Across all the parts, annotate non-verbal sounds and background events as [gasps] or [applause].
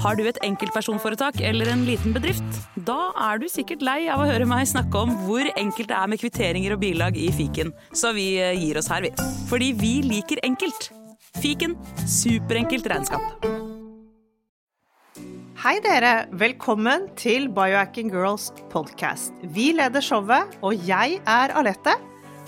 Har du et enkeltpersonforetak eller en liten bedrift? Da er du sikkert lei av å høre meg snakke om hvor enkelt det er med kvitteringer og bilag i fiken, så vi eh, gir oss her, vi. Fordi vi liker enkelt. Fiken superenkelt regnskap. Hei dere, velkommen til Biohacking Girls podcast. Vi leder showet, og jeg er Alette.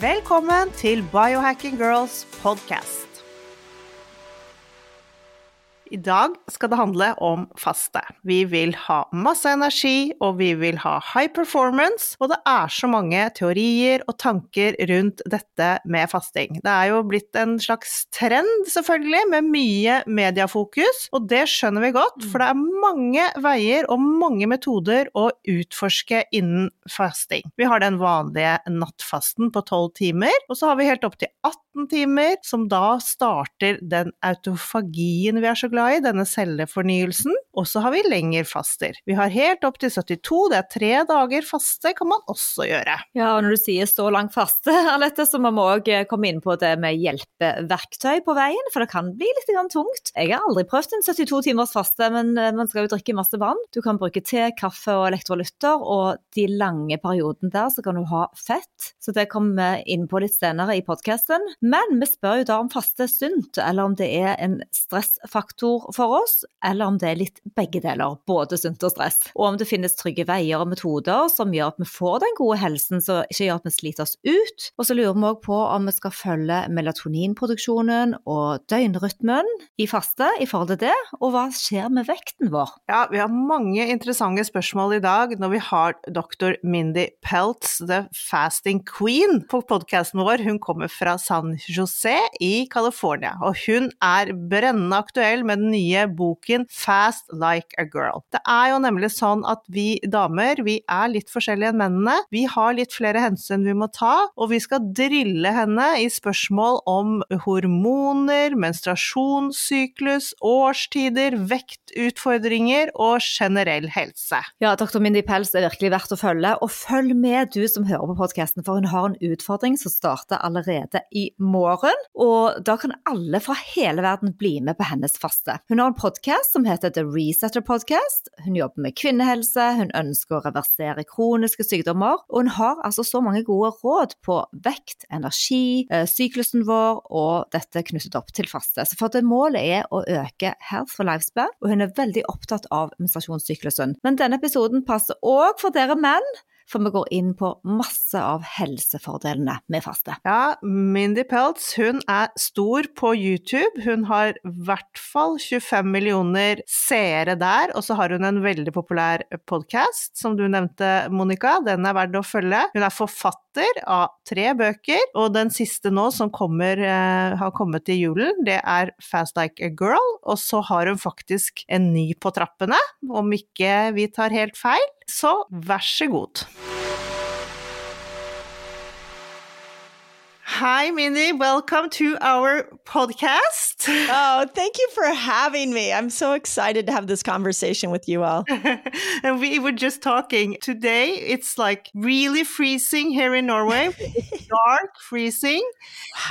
Velkommen til Biohacking Girls podcast. I dag skal det handle om faste. Vi vil ha masse energi, og vi vil ha high performance, og det er så mange teorier og tanker rundt dette med fasting. Det er jo blitt en slags trend, selvfølgelig, med mye mediafokus, og det skjønner vi godt, for det er mange veier og mange metoder å utforske innen fasting. Vi har den vanlige nattfasten på 12 timer, og så har vi helt opp til 18 timer, som da starter den autofagien vi er så glad glad i, denne cellefornyelsen. Og så har vi lengre faster. Vi har helt opp til 72, det er tre dager faste kan man også gjøre. Ja, og når du sier så lang faste, [laughs] Alette, så må vi òg eh, komme inn på det med hjelpeverktøy på veien, for det kan bli litt tungt. Jeg har aldri prøvd en 72 timers faste, men eh, man skal jo drikke masse vann. Du kan bruke te, kaffe og elektrolytter, og de lange periodene der så kan du ha fett. Så det kommer vi inn på litt senere i podkasten. Men vi spør jo da om faste er sunt, eller om det er en stressfaktor faktor for oss, eller om det er litt begge deler, både sunt og stress. Og om det finnes trygge veier og metoder som gjør at vi får den gode helsen, som ikke gjør at vi sliter oss ut. Og så lurer vi òg på om vi skal følge melatoninproduksjonen og døgnrytmen i faste i forhold til det, og hva skjer med vekten vår? Ja, vi har mange interessante spørsmål i dag når vi har doktor Mindy Peltz, the fasting queen, på podkasten vår. Hun kommer fra San José i California, og hun er brennende aktuell med den nye boken Fast Like a Girl. Det er jo nemlig sånn at vi damer, vi er litt forskjellige enn mennene. Vi har litt flere hensyn vi må ta, og vi skal drille henne i spørsmål om hormoner, menstruasjonssyklus, årstider, vektutfordringer og generell helse. Ja, doktor Mindy Pels er virkelig verdt å følge, og følg med du som hører på podkasten, for hun har en utfordring som starter allerede i morgen. Og da kan alle fra hele verden bli med på hennes faste helse. Hun har en podkast som heter The Resetter Podcast. Hun jobber med kvinnehelse, hun ønsker å reversere kroniske sykdommer, og hun har altså så mange gode råd på vekt, energi, eh, syklusen vår og dette knyttet opp til faste. Så for det målet er å øke health for lifespan, og hun er veldig opptatt av menstruasjonssyklusen. Men denne episoden passer òg for dere menn for vi går inn på masse av helsefordelene med faste. Ja, Mindy Peltz hun er stor på YouTube. Hun har i hvert fall 25 millioner seere der, og så har hun en veldig populær podkast, som du nevnte, Monica. Den er verdt å følge. Hun er forfatter av tre bøker, og den siste nå som kommer, eh, har kommet i julen, det er Fast Like a Girl, og så har hun faktisk en ny på trappene, om ikke vi tar helt feil. Så vær så god. Hi, Mindy. Welcome to our podcast. [laughs] Oh, thank you for having me. I'm so excited to have this conversation with you all. [laughs] and we were just talking today. It's like really freezing here in Norway, [laughs] dark, freezing.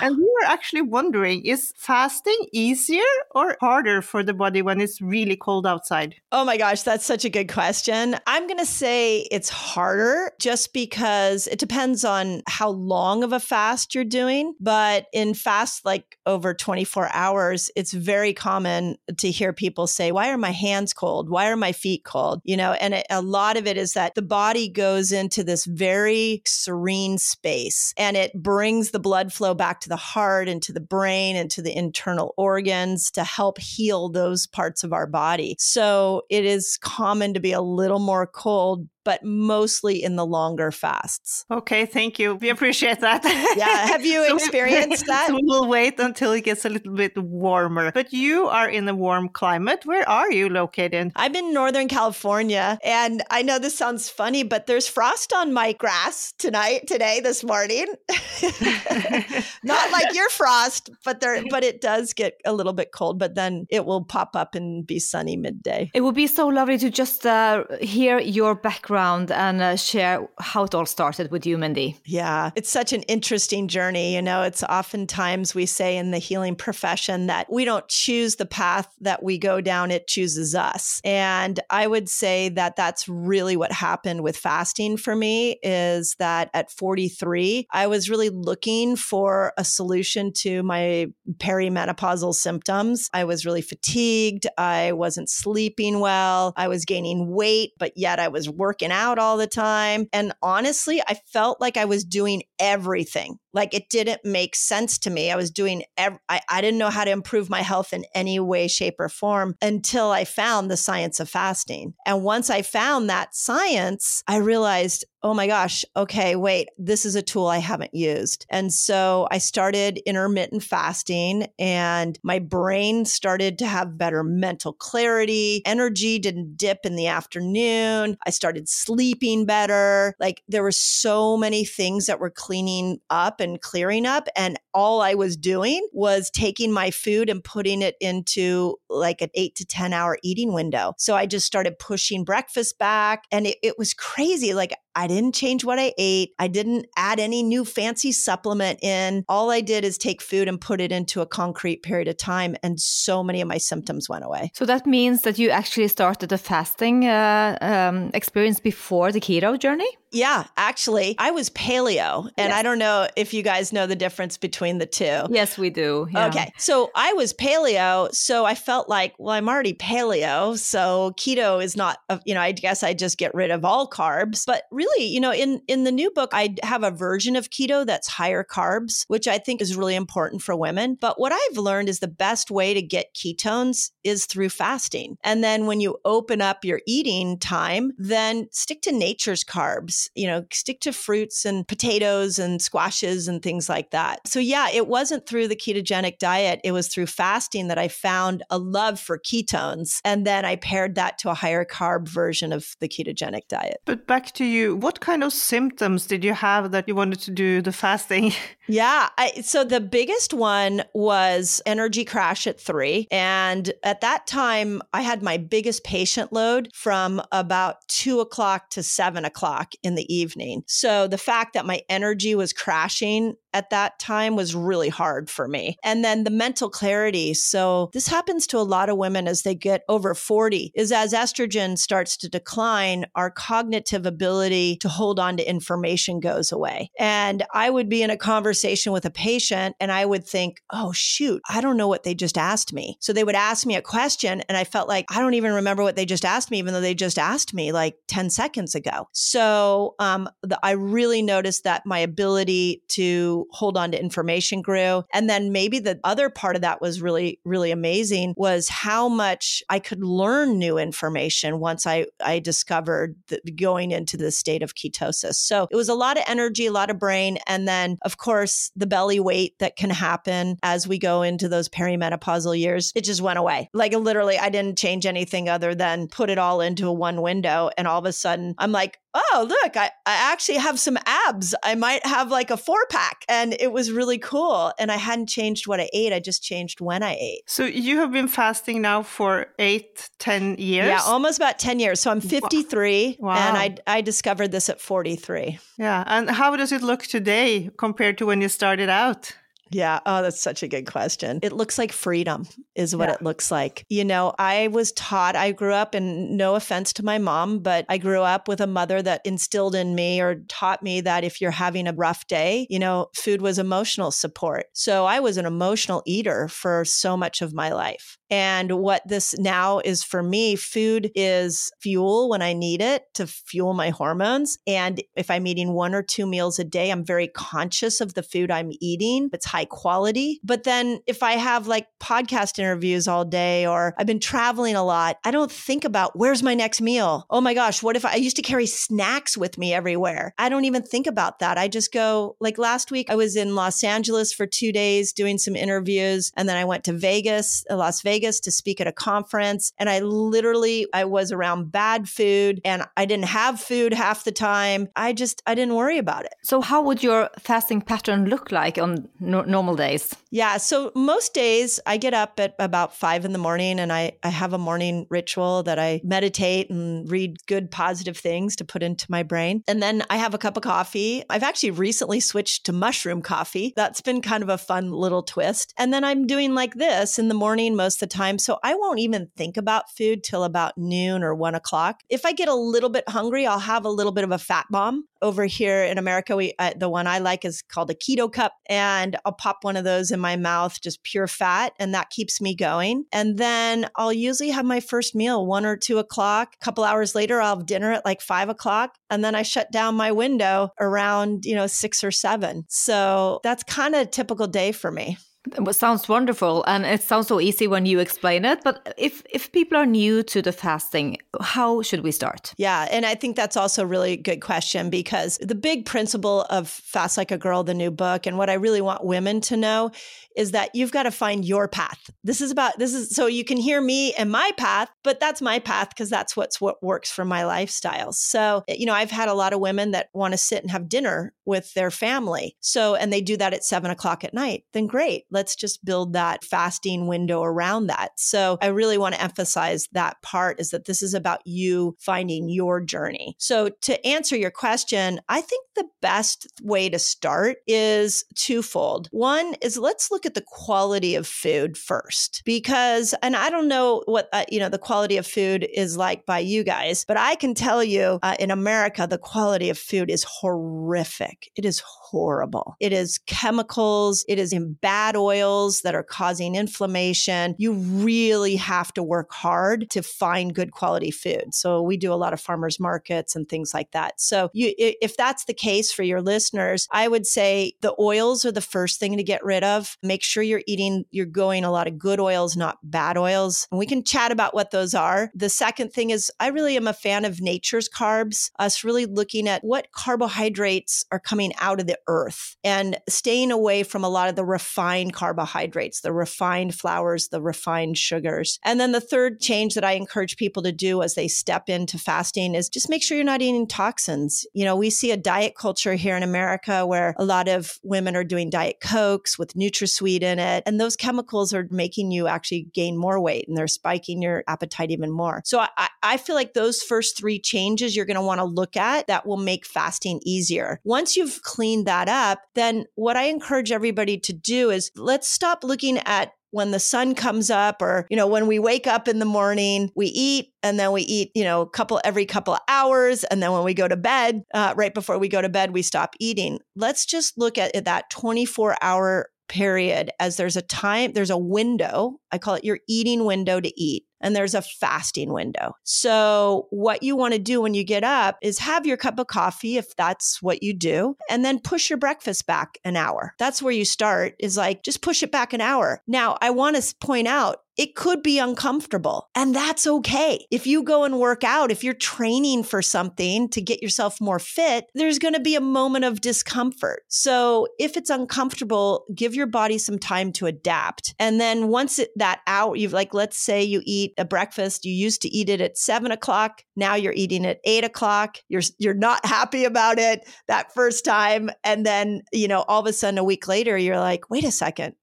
And we were actually wondering is fasting easier or harder for the body when it's really cold outside? Oh my gosh, that's such a good question. I'm going to say it's harder just because it depends on how long of a fast you're doing doing. But in fast, like over 24 hours, it's very common to hear people say, Why are my hands cold? Why are my feet cold? You know, and it, a lot of it is that the body goes into this very serene space and it brings the blood flow back to the heart and to the brain and to the internal organs to help heal those parts of our body. So it is common to be a little more cold but mostly in the longer fasts. Okay, thank you. We appreciate that. Yeah. Have you [laughs] So experienced [laughs] that? So we'll wait until it gets a little bit warmer. But you are in a warm climate. Where are you located? I'm in Northern California and I know this sounds funny, but there's frost on my grass tonight, today, this morning. [laughs] Not like your frost, but there, but it does get a little bit cold, but then it will pop up and be sunny midday. It would be so lovely to just uh, hear your background and uh, share how it all started with you, Mindy. Yeah, it's such an interesting journey. You know, it's oftentimes we say in the healing profession that we don't choose the path that we go down, it chooses us. And I would say that that's really what happened with fasting for me is that at 43, I was really looking for a solution to my perimenopausal symptoms. I was really fatigued. I wasn't sleeping well. I was gaining weight, but yet I was working out all the time. And honestly, I felt like I was doing everything. Like it didn't make sense to me. I was doing, ev- I, I didn't know how to improve my health in any way, shape, or form until I found the science of fasting. And once I found that science, I realized, oh my gosh, okay, wait, this is a tool I haven't used. And so I started intermittent fasting and my brain started to have better mental clarity. Energy didn't dip in the afternoon. I started sleeping better. Like there were so many things that were cleaning up and clearing up. And all I was doing was taking my food and putting it into like an eight to 10 hour eating window. So I just started pushing breakfast back and it, it was crazy. Like I didn't change what I ate. I didn't add any new fancy supplement in. All I did is take food and put it into a concrete period of time. And so many of my symptoms went away. So that means that you actually started the fasting uh, um, experience before the keto journey? Yeah, actually, I was paleo. And Yes. I don't know if you guys know the difference between the two. Yes, we do. yeah. Okay. So I was paleo. So I felt like, well, I'm already paleo. So keto is not, a- you know, I guess I just get rid of all carbs. But really, you know, in, in the new book, I have a version of keto that's higher carbs, which I think is really important for women. But what I've learned is the best way to get ketones is through fasting. And then when you open up your eating time, then stick to nature's carbs, you know, stick to fruits and potatoes and squashes and things like that. So, yeah, it wasn't through the ketogenic diet, it was through fasting that I found a love for ketones. And then I paired that to a higher carb version of the ketogenic diet. But back to you, what kind of symptoms did you have that you wanted to do the fasting? [laughs] Yeah. I, so the biggest one was energy crash at three. And at that time, I had my biggest patient load from about two o'clock to seven o'clock in the evening. So the fact that my energy was crashing at that time was really hard for me. And then the mental clarity. So this happens to a lot of women as they get over 40 is as estrogen starts to decline, our cognitive ability to hold on to information goes away. And I would be in a conversation with a patient and I would think, oh, shoot, I don't know what they just asked me. So they would ask me a question and I felt like I don't even remember what they just asked me, even though they just asked me like 10 seconds ago. So um, the, I really noticed that my ability to hold on to information grew. And then maybe the other part of that was really, really amazing was how much I could learn new information once I, I discovered going into the state of ketosis. So it was a lot of energy, a lot of brain. And then, of course, the belly weight that can happen as we go into those perimenopausal years, it just went away. Like literally, I didn't change anything other than put it all into one window. And all of a sudden, I'm like, oh, look, I, I actually have some abs. I might have like a four pack. And it was really cool. And I hadn't changed what I ate, I just changed when I ate. So you have been fasting now for eight, ten years? Yeah, almost about 10 years. So I'm 53 Wow. and I, I discovered this at 43. Yeah. And how does it look today compared to when you started out? Yeah. Oh, that's such a good question. It looks like freedom, is what Yeah. it looks like. You know, I was taught, I grew up, and no offense to my mom, but I grew up with a mother that instilled in me or taught me that if you're having a rough day, you know, food was emotional support. So I was an emotional eater for so much of my life. And what this now is for me, food is fuel when I need it to fuel my hormones. And if I'm eating one or two meals a day, I'm very conscious of the food I'm eating. It's high quality. But then if I have like podcast interviews all day or I've been traveling a lot, I don't think about where's my next meal? Oh my gosh, what if I, I used to carry snacks with me everywhere? I don't even think about that. I just go, like last week, I was in Los Angeles for two days doing some interviews. And then I went to Vegas, uh, Las Vegas to speak at a conference. And I literally, I was around bad food and I didn't have food half the time. I just, I didn't worry about it. So, how would your fasting pattern look like on no- normal days? Yeah. So, most days I get up at about five in the morning and I, I have a morning ritual that I meditate and read good, positive things to put into my brain. And then I have a cup of coffee. I've actually recently switched to mushroom coffee. That's been kind of a fun little twist. And then I'm doing like this in the morning most of the time. So I won't even think about food till about noon or one o'clock. If I get a little bit hungry, I'll have a little bit of a fat bomb over here in America, we uh, the one I like is called a keto cup, and I'll pop one of those in my mouth, just pure fat, and that keeps me going. And then I'll usually have my first meal one or two o'clock. A couple hours later, I'll have dinner at like five o'clock, and then I shut down my window around you know six or seven. So that's kind of a typical day for me. It sounds wonderful, and it sounds so easy when you explain it. But if if people are new to the fasting, how should we start? Yeah, and I think that's also a really good question because the big principle of Fast Like a Girl, the new book, and what I really want women to know is that you've got to find your path. This is about this is so you can hear me and my path, but that's my path because that's what's what works for my lifestyle. So, you know, I've had a lot of women that want to sit and have dinner with their family. So, and they do that at seven o'clock at night. Then great. Let's just build that fasting window around that. So I really want to emphasize that part is that this is about you finding your journey. So to answer your question, I think the best way to start is twofold. One is let's look at the quality of food first because and I don't know what uh, you know the quality of food is like by you guys, but I can tell you uh, in America the quality of food is horrific. It is horrible. It is chemicals, it is in bad oils that are causing inflammation. You really have to work hard to find good quality food. So we do a lot of farmers markets and things like that. So you if that's the case for your listeners, I would say the oils are the first thing to get rid of. Make sure you're eating you're going a lot of good oils, not bad oils. And we can chat about what those are. The second thing is I really am a fan of nature's carbs, us really looking at what carbohydrates are coming out of the earth and staying away from a lot of the refined carbohydrates, the refined flours, the refined sugars. And then the third change that I encourage people to do as they step into fasting is just make sure you're not eating toxins. You know, we see a diet culture here in America where a lot of women are doing diet cokes with NutraSweet in it, and those chemicals are making you actually gain more weight and they're spiking your appetite even more. So I, I feel like those first three changes you're going to want to look at that will make fasting easier. Once you've cleaned that up, then what I encourage everybody to do is let's stop looking at when the sun comes up or you know when we wake up in the morning we eat and then we eat you know a couple every couple hours. And then when we go to bed uh, right before we go to bed we stop eating. Let's just look at that 24 hour period as there's a time there's a window. I call it your eating window to eat and there's a fasting window. So, what you want to do when you get up is have your cup of coffee if that's what you do, and then push your breakfast back an hour. That's where you start, is like just push it back an hour. Now, I want to point out it could be uncomfortable, and that's okay. If you go and work out, if you're training for something to get yourself more fit, there's going to be a moment of discomfort. So if it's uncomfortable, give your body some time to adapt. And then once it, that hour, you've like, let's say you eat a breakfast, you used to eat it at seven o'clock. Now you're eating at eight o'clock. You're, you're not [laughs] happy about it that first time. And then, you know, all of a sudden a week later, you're like, wait a second,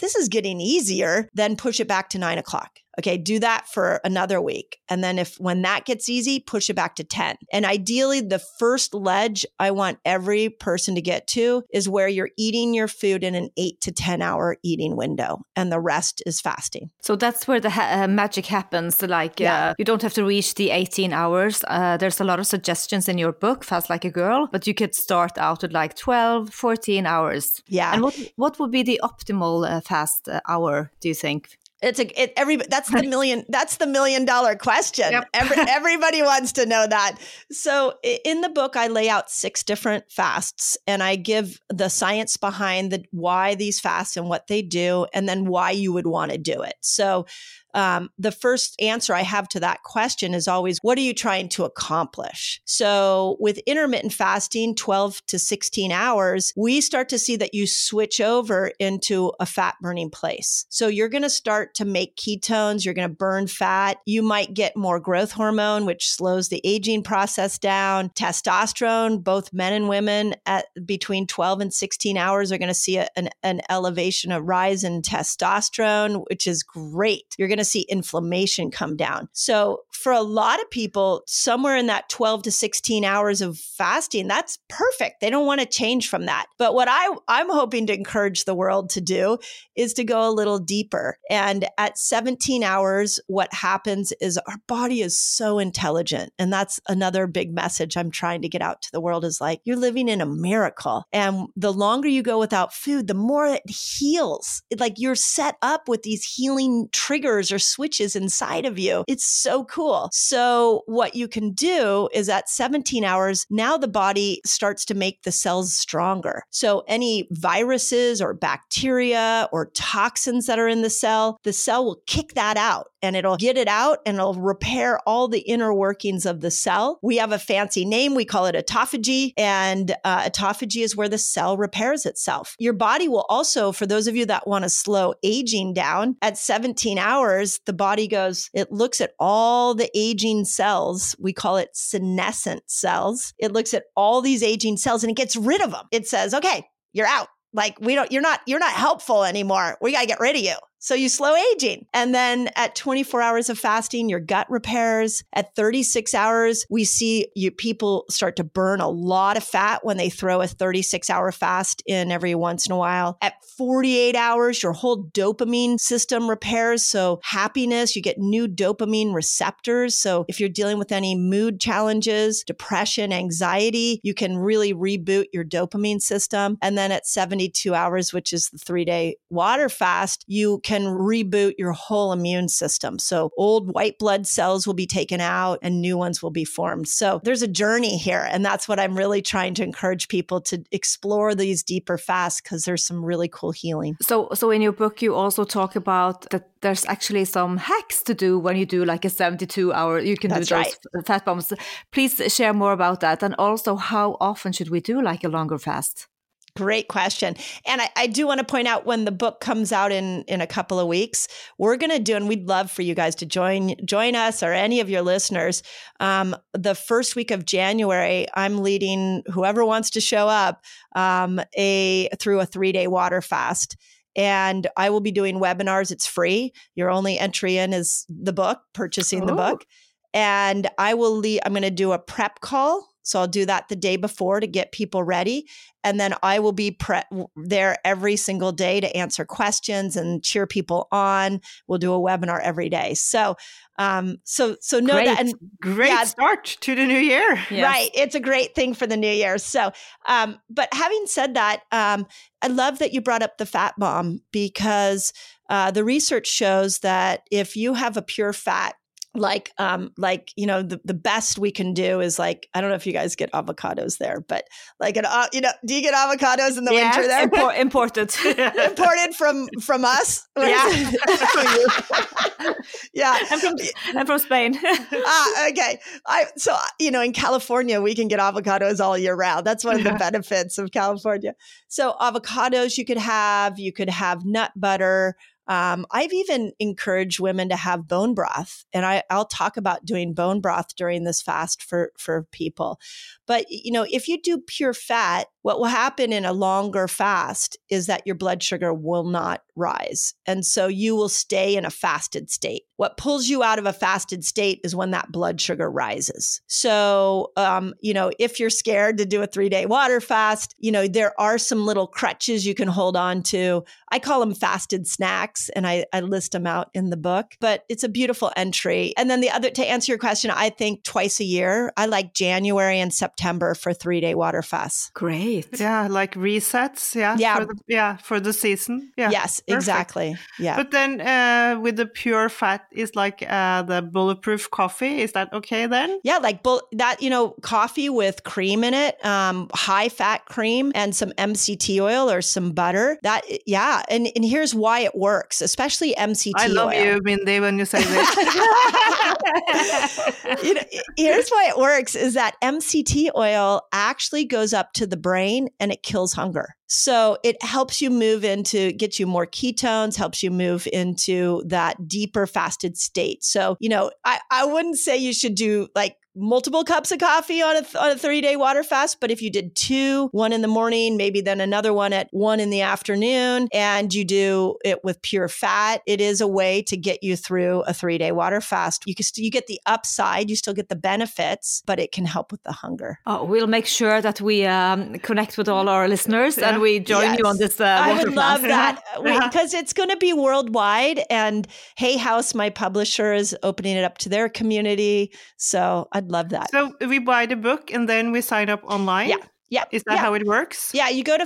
this is getting easier, then push it back to nine o'clock. Okay, do that for another week. And then if when that gets easy, push it back to 10. And ideally, the first ledge I want every person to get to is where you're eating your food in an eight to 10 hour eating window, and the rest is fasting. So that's where the ha- uh, magic happens. Like, yeah. Uh, you don't have to reach the 18 hours. Uh, there's a lot of suggestions in your book, Fast Like a Girl, but you could start out with like 12, 14 hours. Yeah. And what, what would be the optimal uh, fast uh, hour, do you think? It's a it, every that's the million that's the million dollar question. Yep. Every, [laughs] everybody wants to know that. So in the book, I lay out six different fasts, and I give the science behind the why these fasts and what they do, and then why you would want to do it. So um, the first answer I have to that question is always, what are you trying to accomplish? So with intermittent fasting, 12 to 16 hours, we start to see that you switch over into a fat burning place. So you're going to start to make ketones, you're going to burn fat. You might get more growth hormone, which slows the aging process down. Testosterone, both men and women at between 12 and 16 hours are going to see a, an, an elevation, a rise in testosterone, which is great. You're going to see inflammation come down. So, for a lot of people, somewhere in that 12 to 16 hours of fasting, that's perfect. They don't want to change from that. But what I, I'm hoping to encourage the world to do is to go a little deeper. And at 17 hours, what happens is our body is so intelligent. And that's another big message I'm trying to get out to the world is like, you're living in a miracle. And the longer you go without food, the more it heals. It, like you're set up with these healing triggers or switches inside of you. It's so cool. So, what you can do is at 17 hours, now the body starts to make the cells stronger. So, any viruses or bacteria or toxins that are in the cell, the cell will kick that out and it'll get it out and it'll repair all the inner workings of the cell. We have a fancy name. We call it autophagy. And uh, autophagy is where the cell repairs itself. Your body will also, for those of you that want to slow aging down, at 17 hours, the body goes, it looks at all the aging cells. We call it senescent cells. It looks at all these aging cells and it gets rid of them. It says, okay, you're out. Like we don't, you're not, you're not helpful anymore. We got to get rid of you. So you slow aging. And then at 24 hours of fasting, your gut repairs. At 36 hours, we see you people start to burn a lot of fat when they throw a 36 hour fast in every once in a while. At 48 hours, your whole dopamine system repairs. So happiness, you get new dopamine receptors. So if you're dealing with any mood challenges, depression, anxiety, you can really reboot your dopamine system. And then at 72 hours, which is the three day water fast, you can reboot your whole immune system. So old white blood cells will be taken out and new ones will be formed. So there's a journey here. And that's what I'm really trying to encourage people to explore these deeper fasts because there's some really cool healing. So, so in your book, you also talk about that there's actually some hacks to do when you do like a 72 hour, you can That's do those right. fat bombs. Please share more about that. And also, how often should we do like a longer fast? Great question. And I, I do want to point out when the book comes out in in a couple of weeks, we're going to do, and we'd love for you guys to join join us or any of your listeners. Um, the first week of January, I'm leading whoever wants to show up um, a through a three day water fast. And I will be doing webinars. It's free. Your only entry in is the book, purchasing the Oh. book. And I will lead, I'm going to do a prep call. So I'll do that the day before to get people ready. And then I will be pre- there every single day to answer questions and cheer people on. We'll do a webinar every day. So, um, so, so know Great. that. And Great Yeah. start to the new year. Yes. Right. It's a great thing for the new year. So, um, but having said that, um, I love that you brought up the fat bomb because uh, the research shows that if you have a pure fat, like um like you know the, the best we can do is like i don't know if you guys get avocados there but like an uh, you know do you get avocados in the Yes. winter there Impor- [laughs] imported. imported from from us [laughs] Yeah. [laughs] yeah I'm from, I'm from Spain. ah, okay. I so you know in California we can get avocados all year round. That's one of the benefits of California. So avocados you could have, you could have nut butter. Um, I've even encouraged women to have bone broth, and I, I'll talk about doing bone broth during this fast for for people. But you know, if you do pure fat, what will happen in a longer fast is that your blood sugar will not rise, and so you will stay in a fasted state. What pulls you out of a fasted state is when that blood sugar rises. So, um, you know, if you're scared to do a three day water fast, you know, there are some little crutches you can hold on to. I call them fasted snacks and I, I list them out in the book, but it's a beautiful entry. And then the other, to answer your question, I think twice a year, I like January and September for three day water fasts. Great. Right. Yeah, like resets. Yeah. Yeah. For the, yeah, for the season. Yeah. yes, perfect. exactly. Yeah. But then uh, with the pure fat is like uh, the bulletproof coffee. Is that okay then? Yeah, like bull- that, you know, coffee with cream in it, um, high fat cream and some MCT oil or some butter. That, yeah. And, and here's why it works, especially MCT I love oil. you, Mindy, when you say this. [laughs] you know, here's why it works is that MCT oil actually goes up to the brain and it kills hunger. So it helps you move into, get you more ketones, helps you move into that deeper fasted state. So, you know, I, I wouldn't say you should do like multiple cups of coffee on a, on a 30 day water fast. But if you did two, one in the morning, maybe then another one at one in the afternoon, and you do it with pure fat, it is a way to get you through a three day water fast. You can st- you get the upside, you still get the benefits, but it can help with the hunger. Oh, we'll make sure that we um, connect with all our listeners Yeah. and we join you on this. Uh, I would love that [laughs] because it's going to be worldwide. And Hay House, my publisher, is opening it up to their community. So I'd love that. so we buy the book and then we sign up online. Yeah. Yeah. Is that yeah. how it works? Yeah, you go to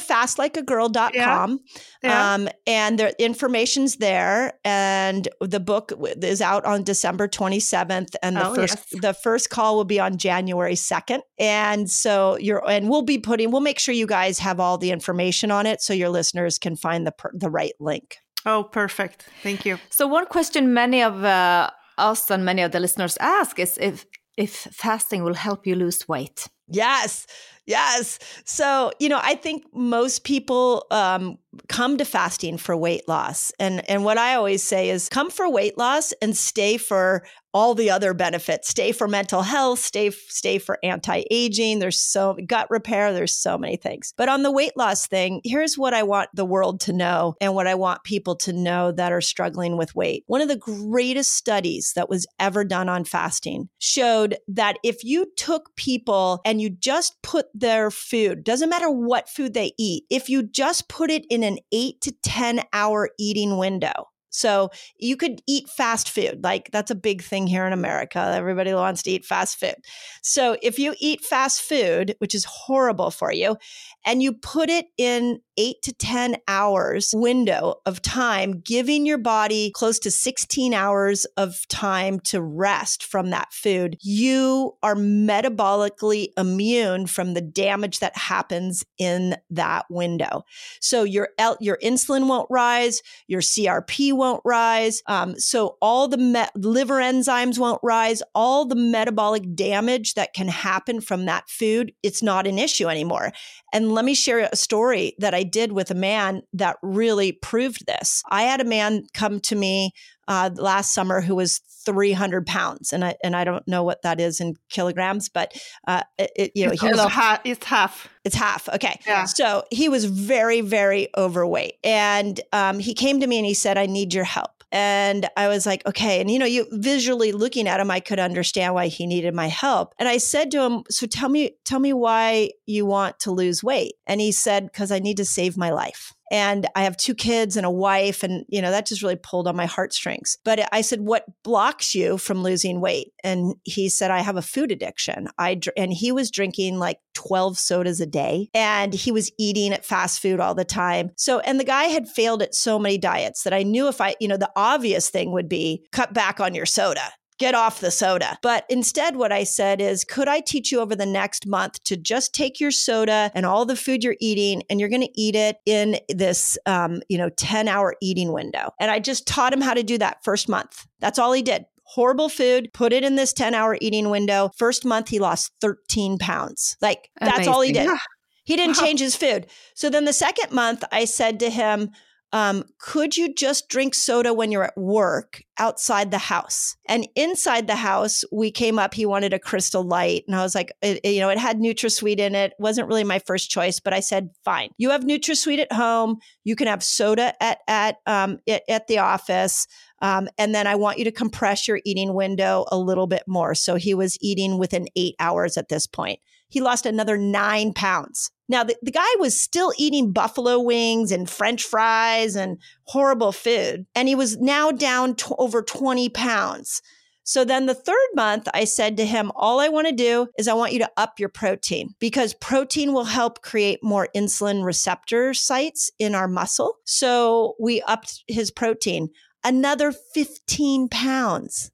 fastlikeagirl.com Yeah. um, and the information's there. And the book is out on December 27th. And the Oh, first yes. the first call will be on January 2nd. And so you're and we'll be putting we'll make sure you guys have all the information on it so your listeners can find the per, the right link. Oh, perfect. Thank you. So one question many of uh, us and many of the listeners ask is if if fasting will help you lose weight. Yes. Yes. So, you know, I think most people um, come to fasting for weight loss. And and what I always say is come for weight loss and stay for all the other benefits. Stay for mental health, stay stay for anti-aging. There's so gut repair, there's so many things. But on the weight loss thing, here's what I want the world to know and what I want people to know that are struggling with weight. One of the greatest studies that was ever done on fasting showed that if you took people and you just put their food, doesn't matter what food they eat, if you just put it in an 8 to 10 hour eating window, so you could eat fast food. Like that's a big thing here in America. Everybody wants to eat fast food. So if you eat fast food, which is horrible for you, and you put it in eight to 10 hours window of time, giving your body close to 16 hours of time to rest from that food, you are metabolically immune from the damage that happens in that window. So your, your insulin won't rise, your CRP won't rise. Um, so all the me- liver enzymes won't rise, all the metabolic damage that can happen from that food, it's not an issue anymore. And let me share a story that I did with a man that really proved this. I had a man come to me uh, last summer who was 300 pounds, and I and I don't know what that is in kilograms, but uh, it, it- you know It's, he was half, it's half. it's half. Okay. Yeah. So he was very, very overweight. And um, he came to me and he said, I need your help. And I was like, okay. And, you know, you visually looking at him, I could understand why he needed my help. And I said to him, so tell me, tell me why you want to lose weight. And he said, because I need to save my life. And I have two kids and a wife. And, you know, that just really pulled on my heartstrings. But I said, what blocks you from losing weight? And he said, I have a food addiction. I, dr- and he was drinking like 12 sodas a day and he was eating at fast food all the time. So, and the guy had failed at so many diets that I knew if I, you know, the obvious thing would be cut back on your soda get off the soda. But instead, what I said is, could I teach you over the next month to just take your soda and all the food you're eating and you're going to eat it in this, um, you know, 10 hour eating window? And I just taught him how to do that first month. That's all he did. Horrible food, put it in this 10 hour eating window. First month, he lost 13 pounds. Like, that's all he did. Yeah. He didn't Wow. change his food. So then the second month, I said to him, um, could you just drink soda when you're at work outside the house? And inside the house, we came up, he wanted a crystal light. And I was like, it, you know, it had NutraSweet in it. Wasn't really my first choice, but I said, fine. You have NutraSweet at home. You can have soda at, at, um, at, at the office. Um, and then I want you to compress your eating window a little bit more. So he was eating within eight hours at this point. He lost another nine pounds. Now, the, the guy was still eating buffalo wings and french fries and horrible food. And he was now down to over 20 pounds. So then the third month, I said to him, All I want to do is I want you to up your protein because protein will help create more insulin receptor sites in our muscle. So we upped his protein another 15 pounds.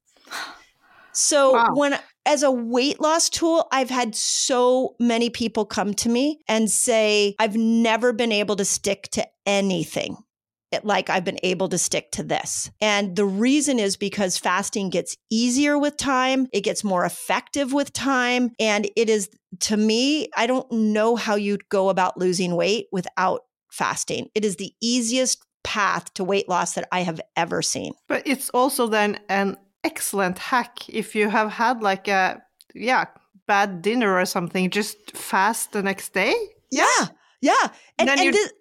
So Wow. when as a weight loss tool, I've had so many people come to me and say, I've never been able to stick to anything it- like I've been able to stick to this. And the reason is because fasting gets easier with time, it gets more effective with time. And it is, to me, I don't know how you'd go about losing weight without fasting. It is the easiest path to weight loss that I have ever seen. But it's also then an excellent hack if you have had like a yeah bad dinner or something. Just fast the next day. Yeah. Yeah. And, Then and you- this,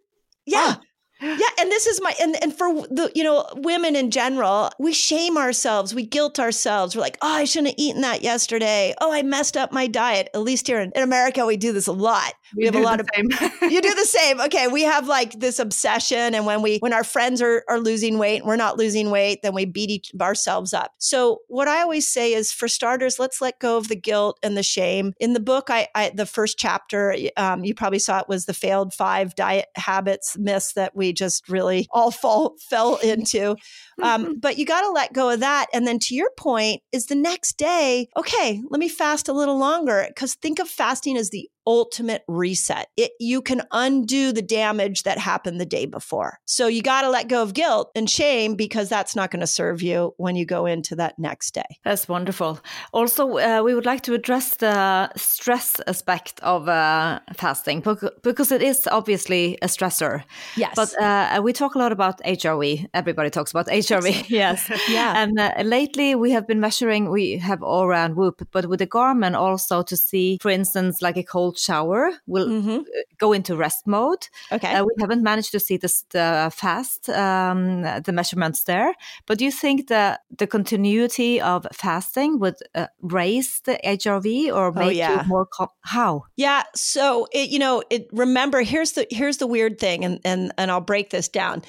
yeah. Ah. Yeah, and this is my and and for the you know women in general, we shame ourselves, we guilt ourselves. We're like, oh, I shouldn't have eaten that yesterday. Oh, I messed up my diet. At least here in, in America, we do this a lot. We, have a lot of [laughs] you do the same. Okay, we have like this obsession, and when we when our friends are are losing weight and we're not losing weight, then we beat each, ourselves up. So what I always say is, for starters, let's let go of the guilt and the shame. In the book, I, I the first chapter, um, you probably saw it was the failed five diet habits myths that we just really all fall fell into. Um, [laughs] but you got to let go of that. And then to your point, is the next day, okay, let me fast a little longer. Because think of fasting as the ultimate reset. It you can undo the damage that happened the day before. So you got to let go of guilt and shame because that's not going to serve you when you go into that next day. That's wonderful. Also, uh, we would like to address the stress aspect of uh, fasting bec- because it is obviously a stressor. Yes. But uh, we talk a lot about HRV. Everybody talks about HRV. yes. Yeah. And uh, lately we have been measuring, we have Oura and Whoop, but with the Garmin also to see, for instance, like a cold shower will Mhm. go into rest mode. Okay. Uh, we haven't managed to see this the fast um, the measurements there, but do you think that the continuity of fasting would uh, raise the HRV or make yeah. you more how? Yeah. So it, you know, it remember here's the here's the weird thing, and and and I'll break this down.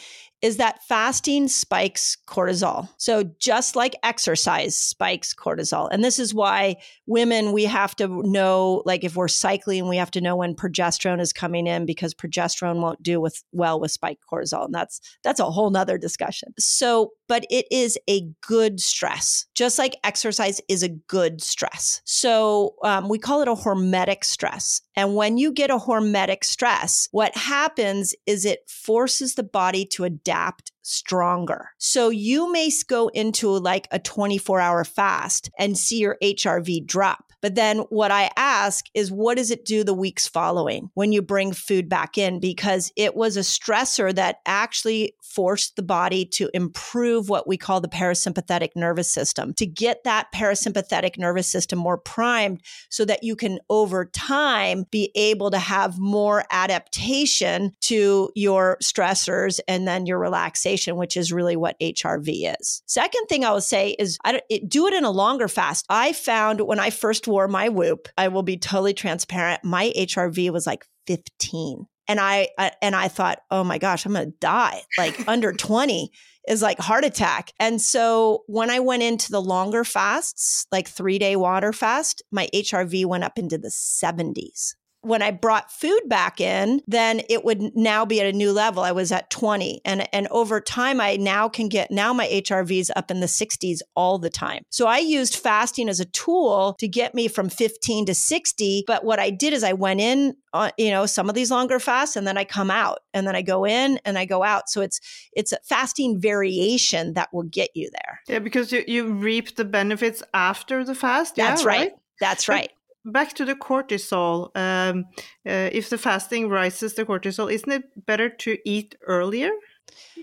Is that fasting spikes cortisol. So just like exercise spikes cortisol. And this is why women, we have to know, like if we're cycling, we have to know when progesterone is coming in because progesterone won't do with well with spiked cortisol. And that's that's a whole nother discussion. So, but it is a good stress, just like exercise is a good stress. So um, we call it a hormetic stress. And when you get a hormetic stress, what happens is it forces the body to adapt stronger. So you may go into like a 24 hour fast and see your HRV drop. But then what I ask is, what does it do the weeks following when you bring food back in? Because it was a stressor that actually forced the body to improve what we call the parasympathetic nervous system, to get that parasympathetic nervous system more primed so that you can over time be able to have more adaptation to your stressors and then your relaxation, which is really what HRV is. Second thing I will say is I it, do it in a longer fast. I found when I first wore my Whoop, I will be totally transparent. My HRV was like 15. And I, I and I thought, oh my gosh, I'm gonna die. Like [laughs] under 20 is like heart attack. And so when I went into the longer fasts, like three day water fast, my HRV went up into the 70s. When I brought food back in, then it would now be at a new level. I was at 20. And, and over time, I now can get, now my HRV is up in the 60s all the time. So I used fasting as a tool to get me from 15 to 60. But what I did is I went in, on, you know, some of these longer fasts and then I come out and then I go in and I go out. So it's, it's a fasting variation that will get you there. Yeah, because you, you reap the benefits after the fast. That's yeah, right. That's right. Back to the cortisol. Um, uh, if the fasting rises the cortisol, isn't it better to eat earlier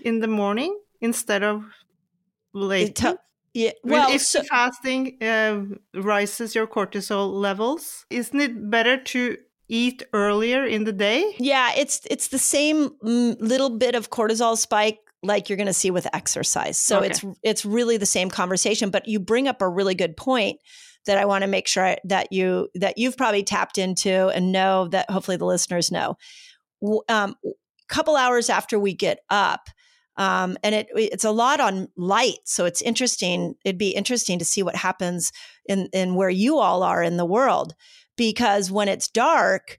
in the morning instead of later? Yeah. Well, Well, if so, fasting uh, rises your cortisol levels, isn't it better to eat earlier in the day? yeah, it's it's the same mm, little bit of cortisol spike like you're going to see with exercise. So Okay. it's it's really the same conversation, but you bring up a really good point that I want to make sure that you that you've probably tapped into and know that hopefully the listeners know. Um, couple hours after we get up, Um, and it it's a lot on light, so it's interesting. It'd be interesting to see what happens in in where you all are in the world, because when it's dark,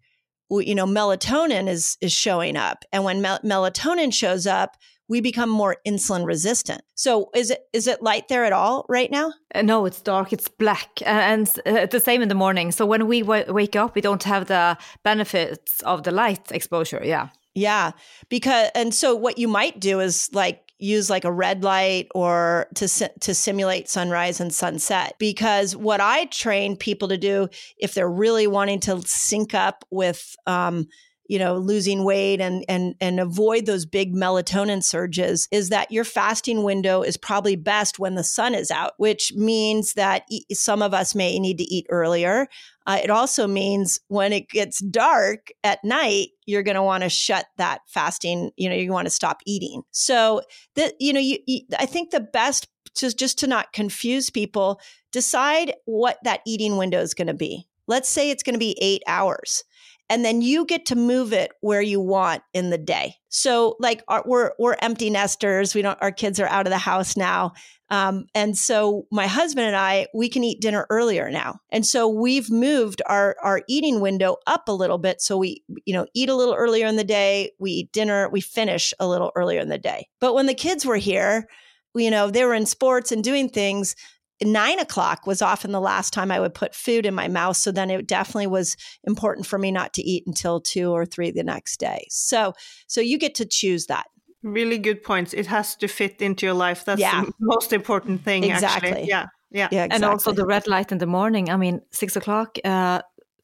you know, melatonin is is showing up, and when mel- melatonin shows up, we become more insulin resistant. So is it is it light there at all right now? Uh, no, it's dark. It's black, and uh, the same in the morning. So when we w- wake up, we don't have the benefits of the light exposure. Yeah. Yeah, because and so what you might do is like use like a red light or to to simulate sunrise and sunset because what I train people to do if they're really wanting to sync up with um, you know losing weight and and and avoid those big melatonin surges is that your fasting window is probably best when the sun is out which means that some of us may need to eat earlier. Uh, it also means when it gets dark at night you're going to want to shut that fasting you know you want to stop eating. So that you know you, you i think the best just just to not confuse people decide what that eating window is going to be. Let's say it's going to be eight hours and then you get to move it where you want in the day. So like our, we're we're empty nesters. We don't our kids are out of the house now. Um, and so my husband and I, we can eat dinner earlier now. And so we've moved our, our eating window up a little bit. So we, you know, eat a little earlier in the day, we eat dinner, we finish a little earlier in the day. But when the kids were here, you know, they were in sports and doing things nine o'clock was often the last time I would put food in my mouth. So then it definitely was important for me not to eat until two or three the next day. So, so you get to choose that. Really good points. It has to fit into your life. That's yeah. the [laughs] most important thing. Exactly. Actually. Yeah. Yeah. yeah exactly. And also the red light in the morning. I mean, six o'clock, uh,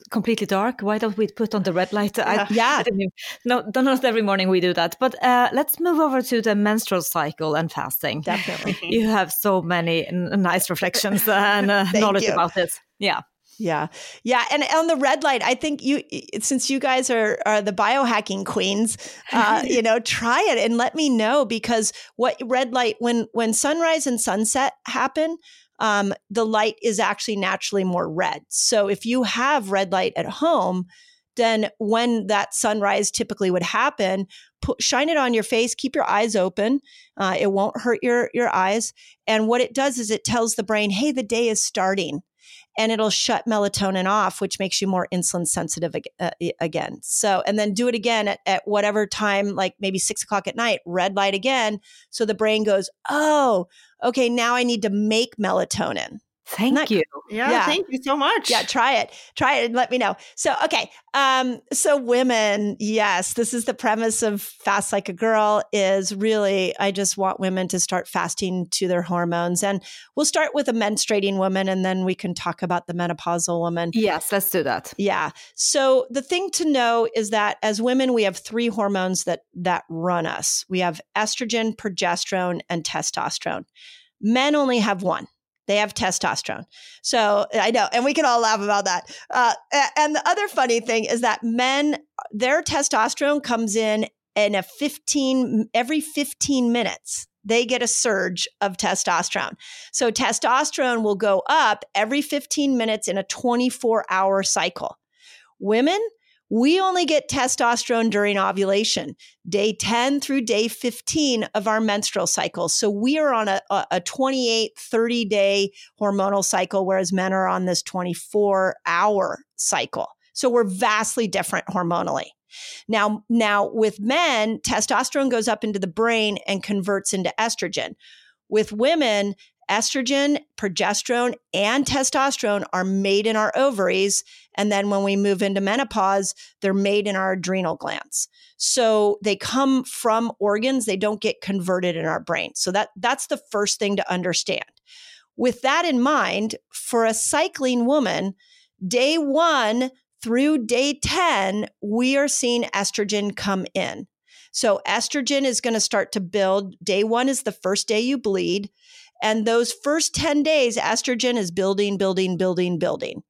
completely dark. Why don't we put on the red light? I, yeah. No, not every morning we do that. But uh, let's move over to the menstrual cycle and fasting. Definitely. [laughs] you have so many nice reflections [laughs] and uh, knowledge you. about this. Yeah. Yeah. Yeah. And on the red light, I think you, since you guys are, are the biohacking queens, uh, [laughs] you know, try it and let me know because what red light, when, when sunrise and sunset happen, um, the light is actually naturally more red. So if you have red light at home, then when that sunrise typically would happen, put, shine it on your face, keep your eyes open. Uh, it won't hurt your, your eyes. And what it does is it tells the brain, hey, the day is starting and it'll shut melatonin off, which makes you more insulin sensitive uh, again. So, and then do it again at, at whatever time, like maybe six o'clock at night, red light again. So the brain goes, oh, okay, now I need to make melatonin. Thank that, you. Yeah, yeah, thank you so much. Yeah, try it. Try it and let me know. So, okay. Um, so women, yes, this is the premise of Fast Like a Girl is really I just want women to start fasting to their hormones. And we'll start with a menstruating woman and then we can talk about the menopausal woman. Yes, let's do that. Yeah. So the thing to know is that as women, we have three hormones that that run us. We have estrogen, progesterone, and testosterone. Men only have one they have testosterone. So I know, and we can all laugh about that. Uh, and the other funny thing is that men, their testosterone comes in in a 15, every 15 minutes, they get a surge of testosterone. So testosterone will go up every 15 minutes in a 24 hour cycle. Women, we only get testosterone during ovulation, day 10 through day 15 of our menstrual cycle. So we are on a, a 28, 30 day hormonal cycle, whereas men are on this 24 hour cycle. So we're vastly different hormonally. Now, now with men, testosterone goes up into the brain and converts into estrogen. With women, estrogen, progesterone, and testosterone are made in our ovaries. And then when we move into menopause, they're made in our adrenal glands. So they come from organs, they don't get converted in our brain. So that, that's the first thing to understand. With that in mind, for a cycling woman, day one through day 10, we are seeing estrogen come in. So estrogen is going to start to build. Day one is the first day you bleed. And those first 10 days, estrogen is building, building, building, building.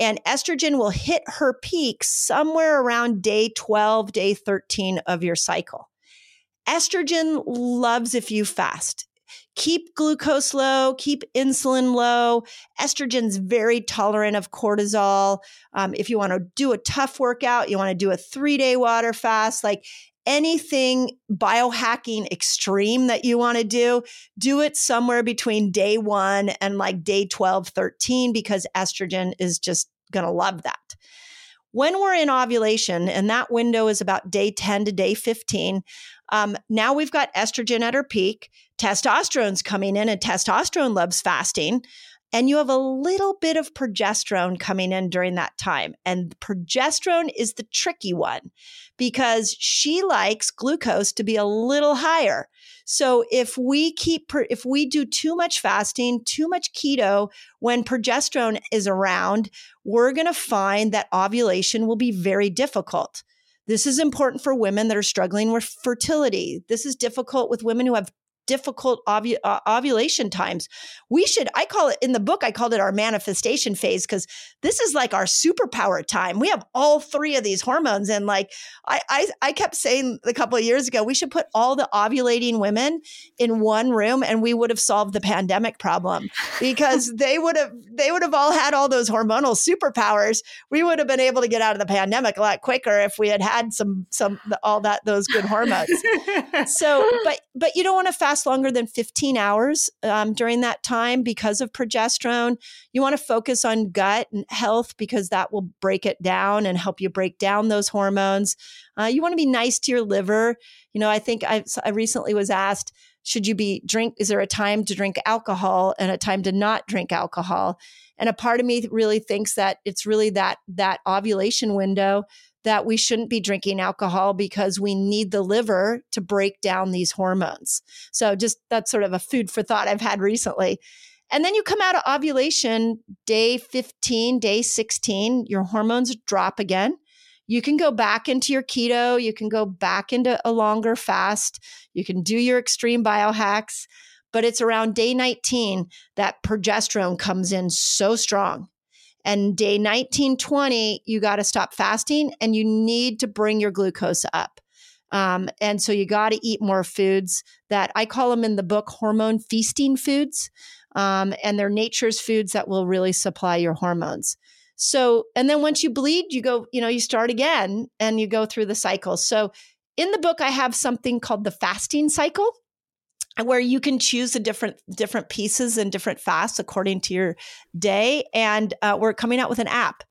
And estrogen will hit her peak somewhere around day 12, day 13 of your cycle. Estrogen loves if you fast. Keep glucose low, keep insulin low. Estrogen's very tolerant of cortisol. Um, if you want to do a tough workout, you want to do a three day water fast, like anything biohacking extreme that you want to do, do it somewhere between day one and like day 12, 13, because estrogen is just going to love that. When we're in ovulation, and that window is about day 10 to day 15, um, now we've got estrogen at her peak, testosterone's coming in, and testosterone loves fasting and you have a little bit of progesterone coming in during that time. And progesterone is the tricky one because she likes glucose to be a little higher. So if we keep, if we do too much fasting, too much keto when progesterone is around, we're going to find that ovulation will be very difficult. This is important for women that are struggling with fertility. This is difficult with women who have difficult ovu- uh, ovulation times. We should, I call it in the book, I called it our manifestation phase because this is like our superpower time. We have all three of these hormones. And like I, I, I kept saying a couple of years ago, we should put all the ovulating women in one room and we would have solved the pandemic problem because [laughs] they would have, they would have all had all those hormonal superpowers. We would have been able to get out of the pandemic a lot quicker if we had had some, some, all that, those good hormones. so, but, but you don't want to fast last longer than 15 hours um, during that time because of progesterone. You want to focus on gut and health because that will break it down and help you break down those hormones. Uh, you want to be nice to your liver. You know, I think I, I recently was asked, should you be drink? Is there a time to drink alcohol and a time to not drink alcohol? And a part of me really thinks that it's really that that ovulation window that we shouldn't be drinking alcohol because we need the liver to break down these hormones. So, just that's sort of a food for thought I've had recently. And then you come out of ovulation day 15, day 16, your hormones drop again. You can go back into your keto, you can go back into a longer fast, you can do your extreme biohacks, but it's around day 19 that progesterone comes in so strong and day 19, 20, you got to stop fasting and you need to bring your glucose up. Um, and so you got to eat more foods that I call them in the book hormone feasting foods. Um, and they're nature's foods that will really supply your hormones. So, and then once you bleed, you go, you know, you start again and you go through the cycle. So, in the book, I have something called the fasting cycle where you can choose the different different pieces and different fasts according to your day and uh, we're coming out with an app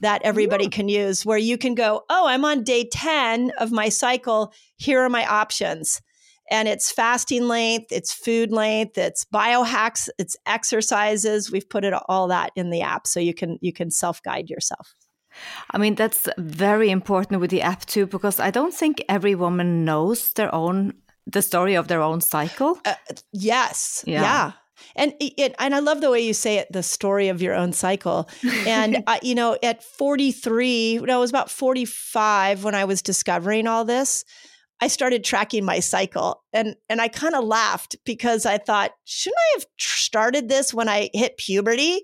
that everybody yeah. can use where you can go oh i'm on day 10 of my cycle here are my options and it's fasting length it's food length it's biohacks it's exercises we've put it all that in the app so you can you can self guide yourself I mean, that's very important with the app too, because I don't think every woman knows their own the story of their own cycle? Uh, yes. Yeah. yeah. And it, and I love the way you say it, the story of your own cycle. And [laughs] uh, you know, at 43, no, it was about 45 when I was discovering all this. I started tracking my cycle, and and I kind of laughed because I thought, shouldn't I have started this when I hit puberty?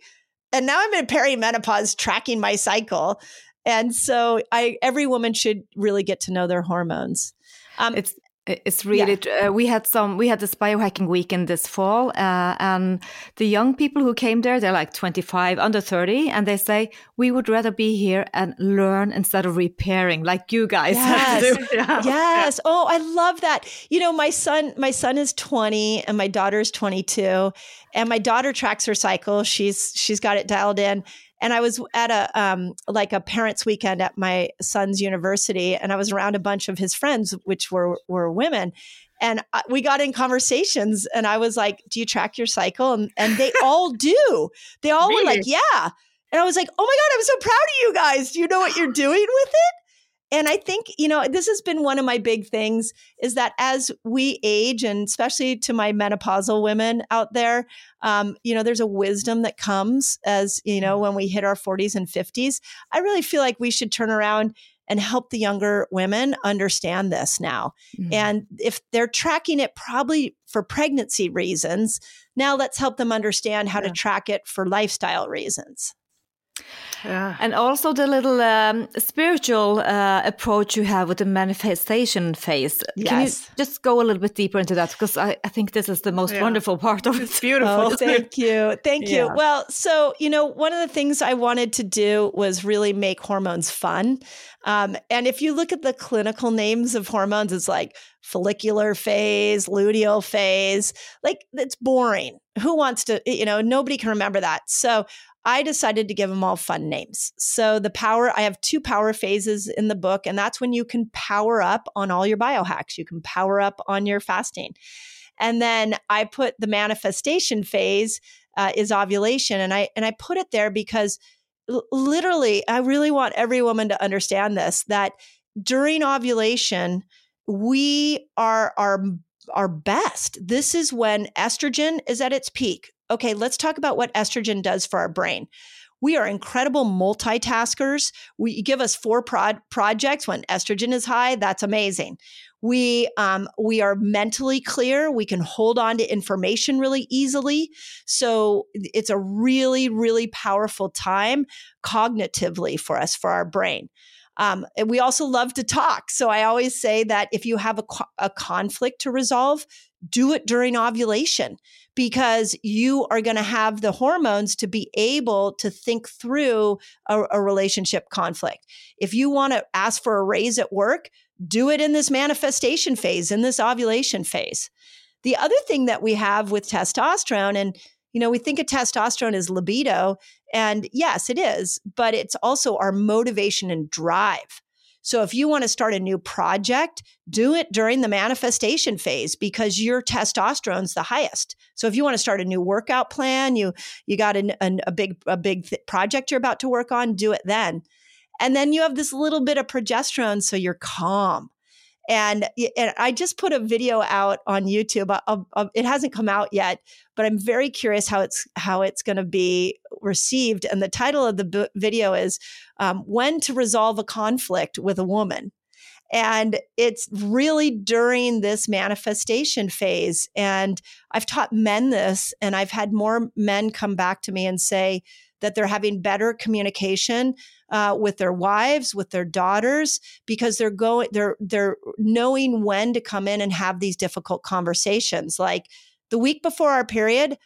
And now I'm in perimenopause, tracking my cycle. And so, I every woman should really get to know their hormones. Um, it's it's really yeah. uh, we had some we had this biohacking weekend this fall uh, and the young people who came there they're like 25 under 30 and they say we would rather be here and learn instead of repairing like you guys yes. [laughs] yeah. yes oh i love that you know my son my son is 20 and my daughter is 22 and my daughter tracks her cycle she's she's got it dialed in and I was at a um, like a parents' weekend at my son's university, and I was around a bunch of his friends, which were were women, and we got in conversations. And I was like, "Do you track your cycle?" And, and they [laughs] all do. They all really? were like, "Yeah." And I was like, "Oh my god, I'm so proud of you guys! Do you know what you're [gasps] doing with it?" And I think, you know, this has been one of my big things is that as we age, and especially to my menopausal women out there, um, you know, there's a wisdom that comes as, you know, when we hit our 40s and 50s. I really feel like we should turn around and help the younger women understand this now. Mm-hmm. And if they're tracking it probably for pregnancy reasons, now let's help them understand how yeah. to track it for lifestyle reasons. Yeah. And also the little um, spiritual uh, approach you have with the manifestation phase. Yes. Can you just go a little bit deeper into that? Because I, I think this is the most yeah. wonderful part of it. It's beautiful. Oh, [laughs] thank you. Thank yeah. you. Well, so, you know, one of the things I wanted to do was really make hormones fun. Um, and if you look at the clinical names of hormones, it's like follicular phase, luteal phase. Like it's boring. Who wants to, you know, nobody can remember that. So I decided to give them all fun names. So the power, I have two power phases in the book, and that's when you can power up on all your biohacks. You can power up on your fasting. And then I put the manifestation phase uh, is ovulation, and I and I put it there because l- literally, I really want every woman to understand this that during ovulation, we are our our best. This is when estrogen is at its peak okay, let's talk about what estrogen does for our brain. We are incredible multitaskers. We give us four prod projects when estrogen is high. That's amazing. We um, we are mentally clear. We can hold on to information really easily. So it's a really really powerful time cognitively for us for our brain. Um, we also love to talk. So I always say that if you have a, a conflict to resolve, do it during ovulation because you are going to have the hormones to be able to think through a, a relationship conflict. If you want to ask for a raise at work, do it in this manifestation phase, in this ovulation phase. The other thing that we have with testosterone, and you know, we think of testosterone as libido, and yes, it is, but it's also our motivation and drive. So if you want to start a new project, do it during the manifestation phase because your testosterone's the highest. So if you want to start a new workout plan, you you got an, an, a big a big th- project you're about to work on, do it then. And then you have this little bit of progesterone so you're calm. And, and I just put a video out on YouTube. I'll, I'll, it hasn't come out yet, but I'm very curious how it's how it's going to be received. And the title of the b- video is um, "When to Resolve a Conflict with a Woman." And it's really during this manifestation phase. And I've taught men this, and I've had more men come back to me and say that they're having better communication uh, with their wives, with their daughters, because they're going, they're they're knowing when to come in and have these difficult conversations. Like the week before our period,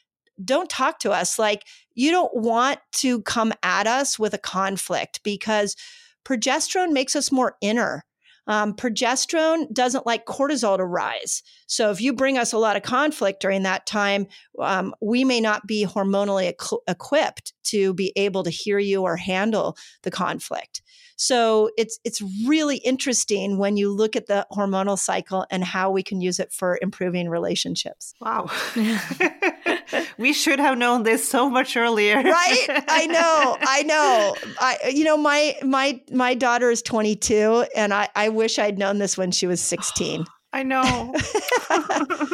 don't talk to us. Like you don't want to come at us with a conflict because progesterone makes us more inner. Um, progesterone doesn't like cortisol to rise. So if you bring us a lot of conflict during that time, um, we may not be hormonally equ- equipped to be able to hear you or handle the conflict. So it's it's really interesting when you look at the hormonal cycle and how we can use it for improving relationships. Wow. [laughs] we should have known this so much earlier. right? I know. [laughs] I know. I you know my my my daughter is 22 and I I wish I'd known this when she was 16. [gasps] [laughs] I know.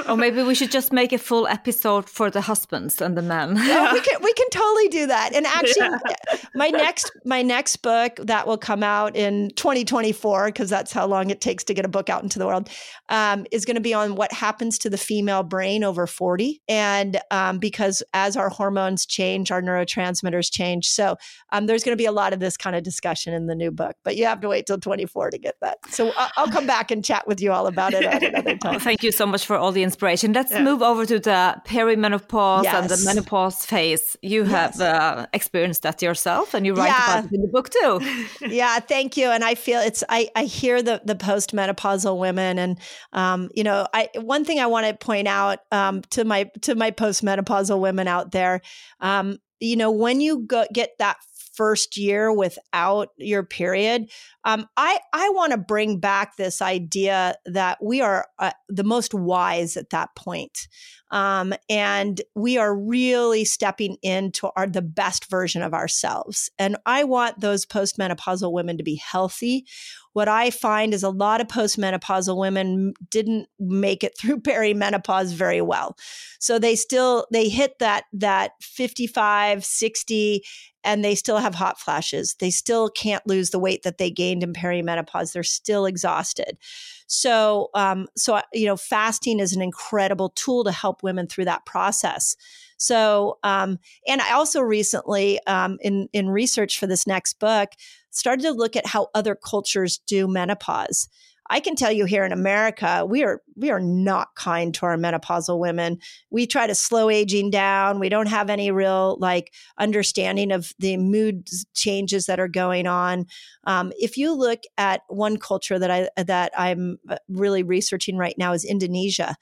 [laughs] or maybe we should just make a full episode for the husbands and the men. Yeah. [laughs] [laughs] we can we can totally do that. And actually yeah. my next my next book that will come out in 2024 because that's how long it takes to get a book out into the world um, is going to be on what happens to the female brain over 40 and um, because as our hormones change our neurotransmitters change. So um, there's going to be a lot of this kind of discussion in the new book, but you have to wait till 24 to get that. So I'll, I'll come back and chat with you all about it at another time. thank you so much for all the inspiration. Let's yeah. move over to the perimenopause yes. and the menopause phase. You have uh, experienced that yourself, and you write yeah. about it in the book too. [laughs] yeah, thank you. And I feel it's I I hear the the postmenopausal women, and um, you know, I one thing I want to point out um, to my to my postmenopausal women out there, um, you know, when you go get that first year without your period. Um, I I want to bring back this idea that we are uh, the most wise at that point. Um, and we are really stepping into our the best version of ourselves. And I want those postmenopausal women to be healthy. What I find is a lot of postmenopausal women didn't make it [laughs] through perimenopause very well. So they still they hit that that 55, 60 and they still have hot flashes. They still can't lose the weight that they gained in perimenopause. They're still exhausted. So, um, so you know, fasting is an incredible tool to help women through that process. So, um, and I also recently, um, in in research for this next book, started to look at how other cultures do menopause. I can tell you here in America, we are we are not kind to our menopausal women. We try to slow aging down. We don't have any real like understanding of the mood changes that are going on. Um, if you look at one culture that I that I'm uh, really researching right now is Indonesia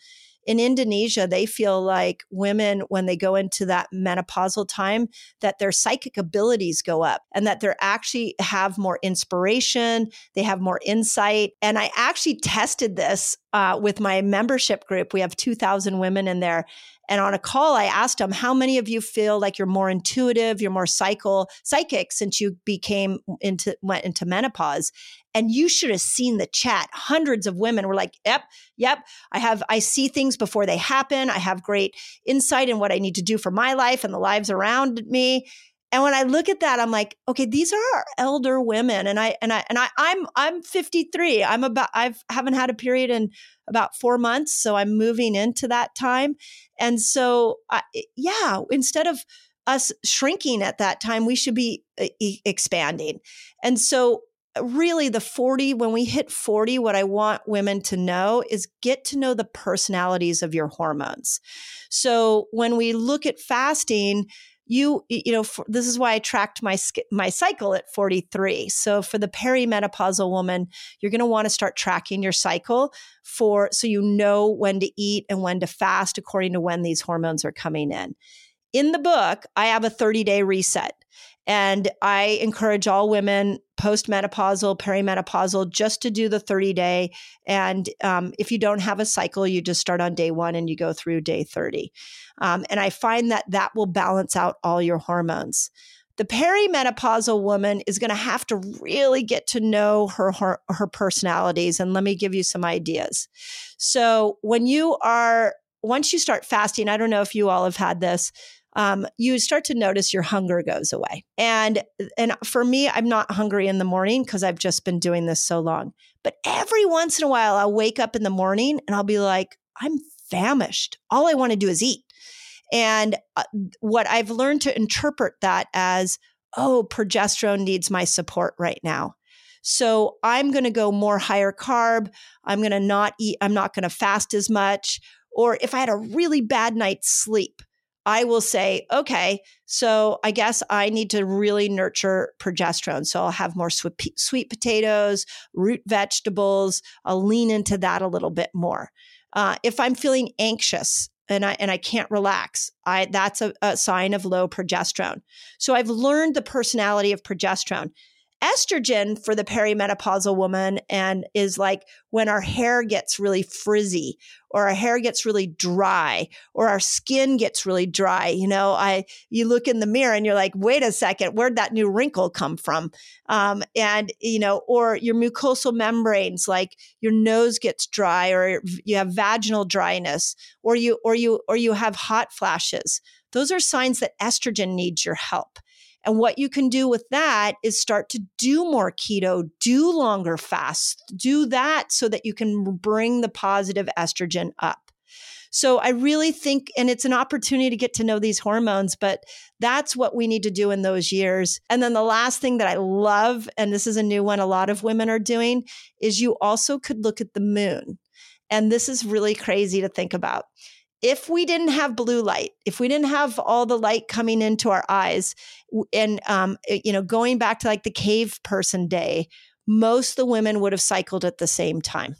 in Indonesia, they feel like women, when they go into that menopausal time, that their psychic abilities go up and that they're actually have more inspiration, they have more insight. And I actually tested this uh, with my membership group. We have 2,000 women in there. And on a call, I asked them, how many of you feel like you're more intuitive, you're more cycle, psychic since you became into, went into menopause? And you should have seen the chat. Hundreds of women were like, yep, yep, I have, I see things before they happen. I have great insight in what I need to do for my life and the lives around me. And when I look at that, I'm like, okay, these are our elder women. And I, and I, and I, I'm, I'm 53. I'm about, I've haven't had a period in about four months. So I'm moving into that time. And so, I, yeah, instead of us shrinking at that time, we should be uh, expanding. And so really the 40 when we hit 40 what i want women to know is get to know the personalities of your hormones so when we look at fasting you you know for, this is why i tracked my my cycle at 43 so for the perimenopausal woman you're going to want to start tracking your cycle for so you know when to eat and when to fast according to when these hormones are coming in. In the book i have a 30 day reset and I encourage all women postmenopausal, perimenopausal, just to do the 30 day. And um, if you don't have a cycle, you just start on day one and you go through day 30. Um, and I find that that will balance out all your hormones. The perimenopausal woman is going to have to really get to know her, her her personalities. And let me give you some ideas. So when you are once you start fasting, I don't know if you all have had this um, you start to notice your hunger goes away. And and for me, I'm not hungry in the morning because I've just been doing this so long. But every once in a while, I'll wake up in the morning and I'll be like, I'm famished. All I want to do is eat. And uh, what I've learned to interpret that as, oh, progesterone needs my support right now. So I'm going to go more higher carb. I'm going to not eat, I'm not going to fast as much. Or if I had a really bad night's sleep, I will say, okay, so I guess I need to really nurture progesterone. So I'll have more sweet, sweet potatoes, root vegetables. I'll lean into that a little bit more. Uh, if I'm feeling anxious and I and I can't relax, I that's a, a sign of low progesterone. So I've learned the personality of progesterone estrogen for the perimenopausal woman and is like when our hair gets really frizzy or our hair gets really dry or our skin gets really dry you know i you look in the mirror and you're like wait a second where'd that new wrinkle come from? Um, and you know or your mucosal membranes like your nose gets dry or you have vaginal dryness or you or you or you have hot flashes. Those are signs that estrogen needs your help and what you can do with that is start to do more keto, do longer fasts, do that so that you can bring the positive estrogen up. So I really think, and it's an opportunity to get to know these hormones, but that's what we need to do in those years. And then the last thing that I love, and this is a new one a lot of women are doing, is you also could look at the moon. And this is really crazy to think about if we didn't have blue light, if we didn't have all the light coming into our eyes, and um, eh, you know, going back to like the cave person day, most the women would have cycled at the same time,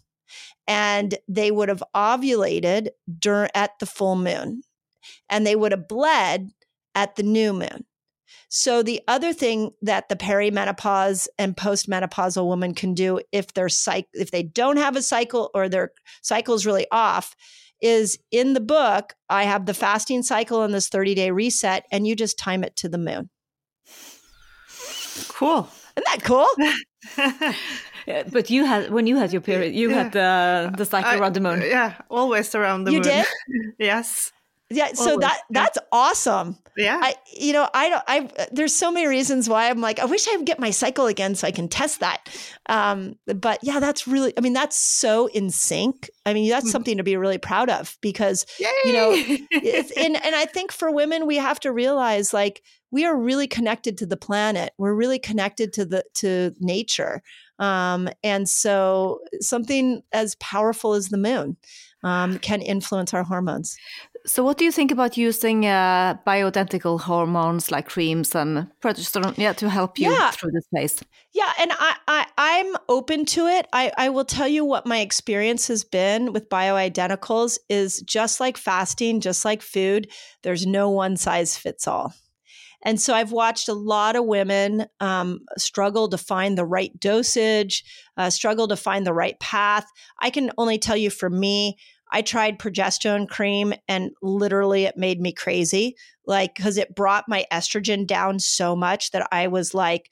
and they would have ovulated during at the full moon, and they would have bled at the new moon. So the other thing that the perimenopause and postmenopausal woman can do if they're psych- if they don't have a cycle or their cycle is really off is in the book, I have the fasting cycle and this 30 day reset, and you just time it to the moon. Cool. Isn't that cool? [laughs] yeah, but you had when you had your period, you yeah. had the the cycle I, around the moon. Yeah, always around the you moon. You did? [laughs] yes. Yeah, so Always. that that's awesome. Yeah. I you know, I don't I there's so many reasons why I'm like I wish I would get my cycle again so I can test that. Um but yeah, that's really I mean that's so in sync. I mean, that's Mhm. something to be really proud of because Yay! you know, [laughs] and and I think for women we have to realize like we are really connected to the planet. We're really connected to the to nature. Um and so something as powerful as the moon um, can influence our hormones. So, what do you think about using uh, bioidentical hormones like creams and progesterone, yeah, to help you Yeah. through this phase? Yeah, and I, I I'm open to it. I, I will tell you what my experience has been with bioidenticals is just like fasting, just like food, there's no one size fits all. And so I've watched a lot of women um, struggle to find the right dosage, uh, struggle to find the right path. I can only tell you for me, I tried progesterone cream and literally it made me crazy. Like, because it brought my estrogen down so much that I was like,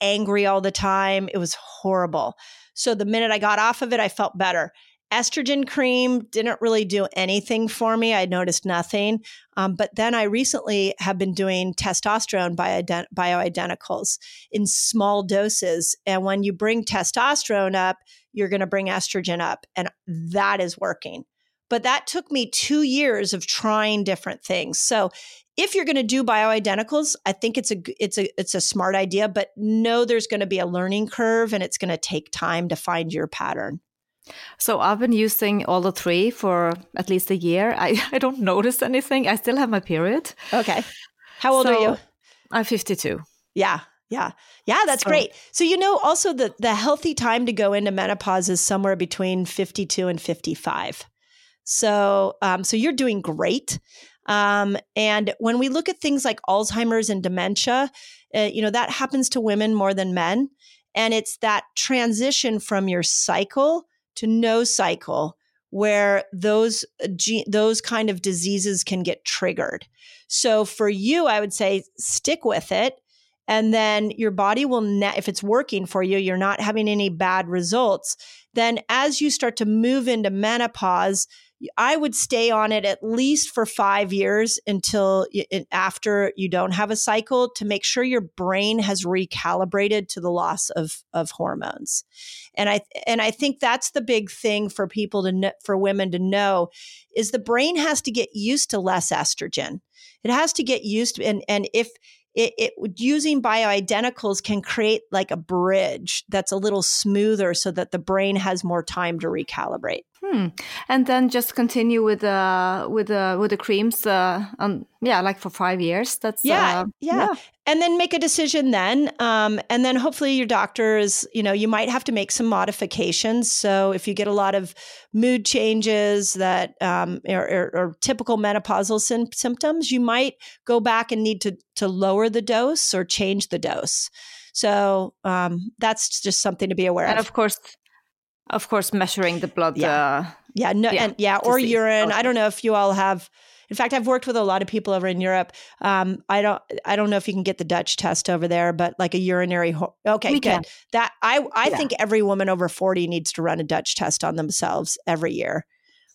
angry all the time. It was horrible. So the minute I got off of it, I felt better. Estrogen cream didn't really do anything for me. I noticed nothing. Um, but then I recently have been doing testosterone bioident- bioidenticals in small doses. And when you bring testosterone up, you're going to bring estrogen up. And that is working. But that took me two years of trying different things. So if you're going to do bioidenticals, I think it's a it's a it's a smart idea, but know there's going to be a learning curve and it's going to take time to find your pattern. So, I've been using all the three for at least a year. I, [laughs] I don't notice anything. I still have my period. Okay. How old are you? I'm 52. Yeah. Yeah. Yeah, that's So- great. So you know also the the healthy time to go into menopause is somewhere between 52 and 55. So um so you're doing great. Um and when we look at things like Alzheimer's and dementia, uh, you know that happens to women more than men and it's that transition from your cycle to no cycle where those uh, those kind of diseases can get triggered. So for you I would say stick with it and then your body will ne- if it's working for you you're not having any bad results then as you start to move into menopause i would stay on it at least for 5 years until after you don't have a cycle to make sure your brain has recalibrated to the loss of of hormones and i and i think that's the big thing for people to know, for women to know is the brain has to get used to less estrogen it has to get used to, and and if it, it using bioidenticals can create like a bridge that's a little smoother so that the brain has more time to recalibrate. Hmm. And then just continue with uh with uh with the creams uh um yeah like for five years. That's Yeah, uh, yeah. And then make a decision then. Um, and then hopefully your doctor is, you know, you might have to make some modifications. So if you get a lot of mood changes that um, or, typical menopausal sym- symptoms, you might go back and need to to lower the dose or change the dose. So um, that's just something to be aware and of. And of course, of course, measuring the blood. Yeah. Uh, Yeah, no, Yeah, and yeah, or see. urine. Okay. I don't know if you all have. In fact, I've worked with a lot of people over in Europe. Um, I don't. I don't know if you can get the Dutch test over there, but like a urinary. Ho- okay, We good. can. That I. I Yeah. think every woman over forty needs to run a Dutch test on themselves every year.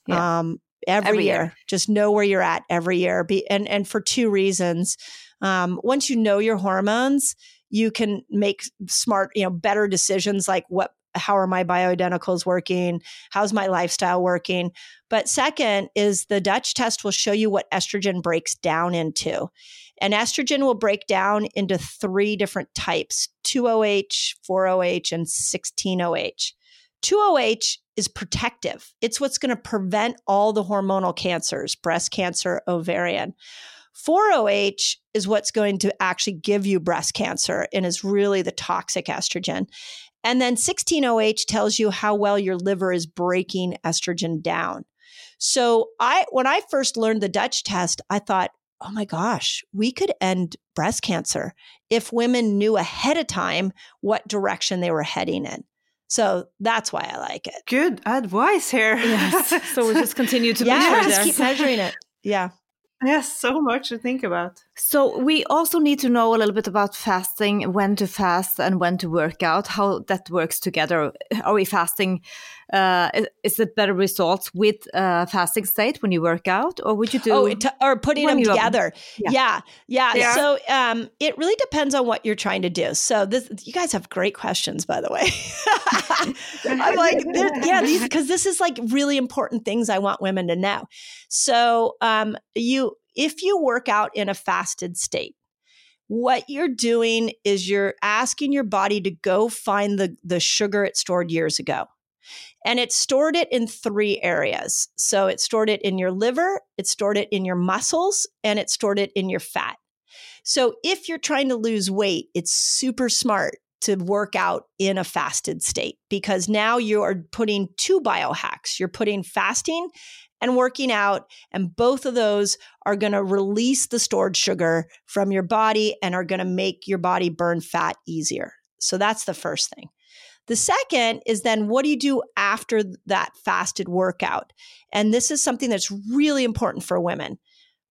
Yeah. Um, every, Every year. year. just know where you're at every year. Be and and for two reasons. Um, once you know your hormones, you can make smart, you know, better decisions like what how are my bioidenticals working? How's my lifestyle working? But second is the Dutch test will show you what estrogen breaks down into. And estrogen will break down into three different types 2OH, 4OH, and 16OH. 2OH is protective, it's what's going to prevent all the hormonal cancers, breast cancer, ovarian. 4OH is what's going to actually give you breast cancer and is really the toxic estrogen. And then 16OH tells you how well your liver is breaking estrogen down. So I when I first learned the Dutch test, I thought, "Oh my gosh, we could end breast cancer if women knew ahead of time what direction they were heading in." So that's why I like it. Good advice here. yes. [laughs] so we'll just continue to yeah, measure just keep measuring it. Yeah. Yes, so much to think about. So we also need to know a little bit about fasting, when to fast and when to work out, how that works together. Are we fasting? Uh, is it better results with uh, fasting state when you work out, or would you do? Oh, it, or putting them together? Yeah. yeah. yeah, yeah. So um, it really depends on what you're trying to do. So this, you guys have great questions, by the way. [laughs] I'm like, [laughs] yeah, these because this is like really important things I want women to know. So um, you if you work out in a fasted state, what you're doing is you're asking your body to go find the, the sugar it stored years ago. And it stored it in three areas. So it stored it in your liver, it stored it in your muscles, and it stored it in your fat. So if you're trying to lose weight, it's super smart to work out in a fasted state because now you are putting two biohacks. You're putting fasting and working out. And both of those are going to release the stored sugar from your body and are going to make your body burn fat easier. So that's the first thing. The second is then what do you do after that fasted workout? And this is something that's really important for women.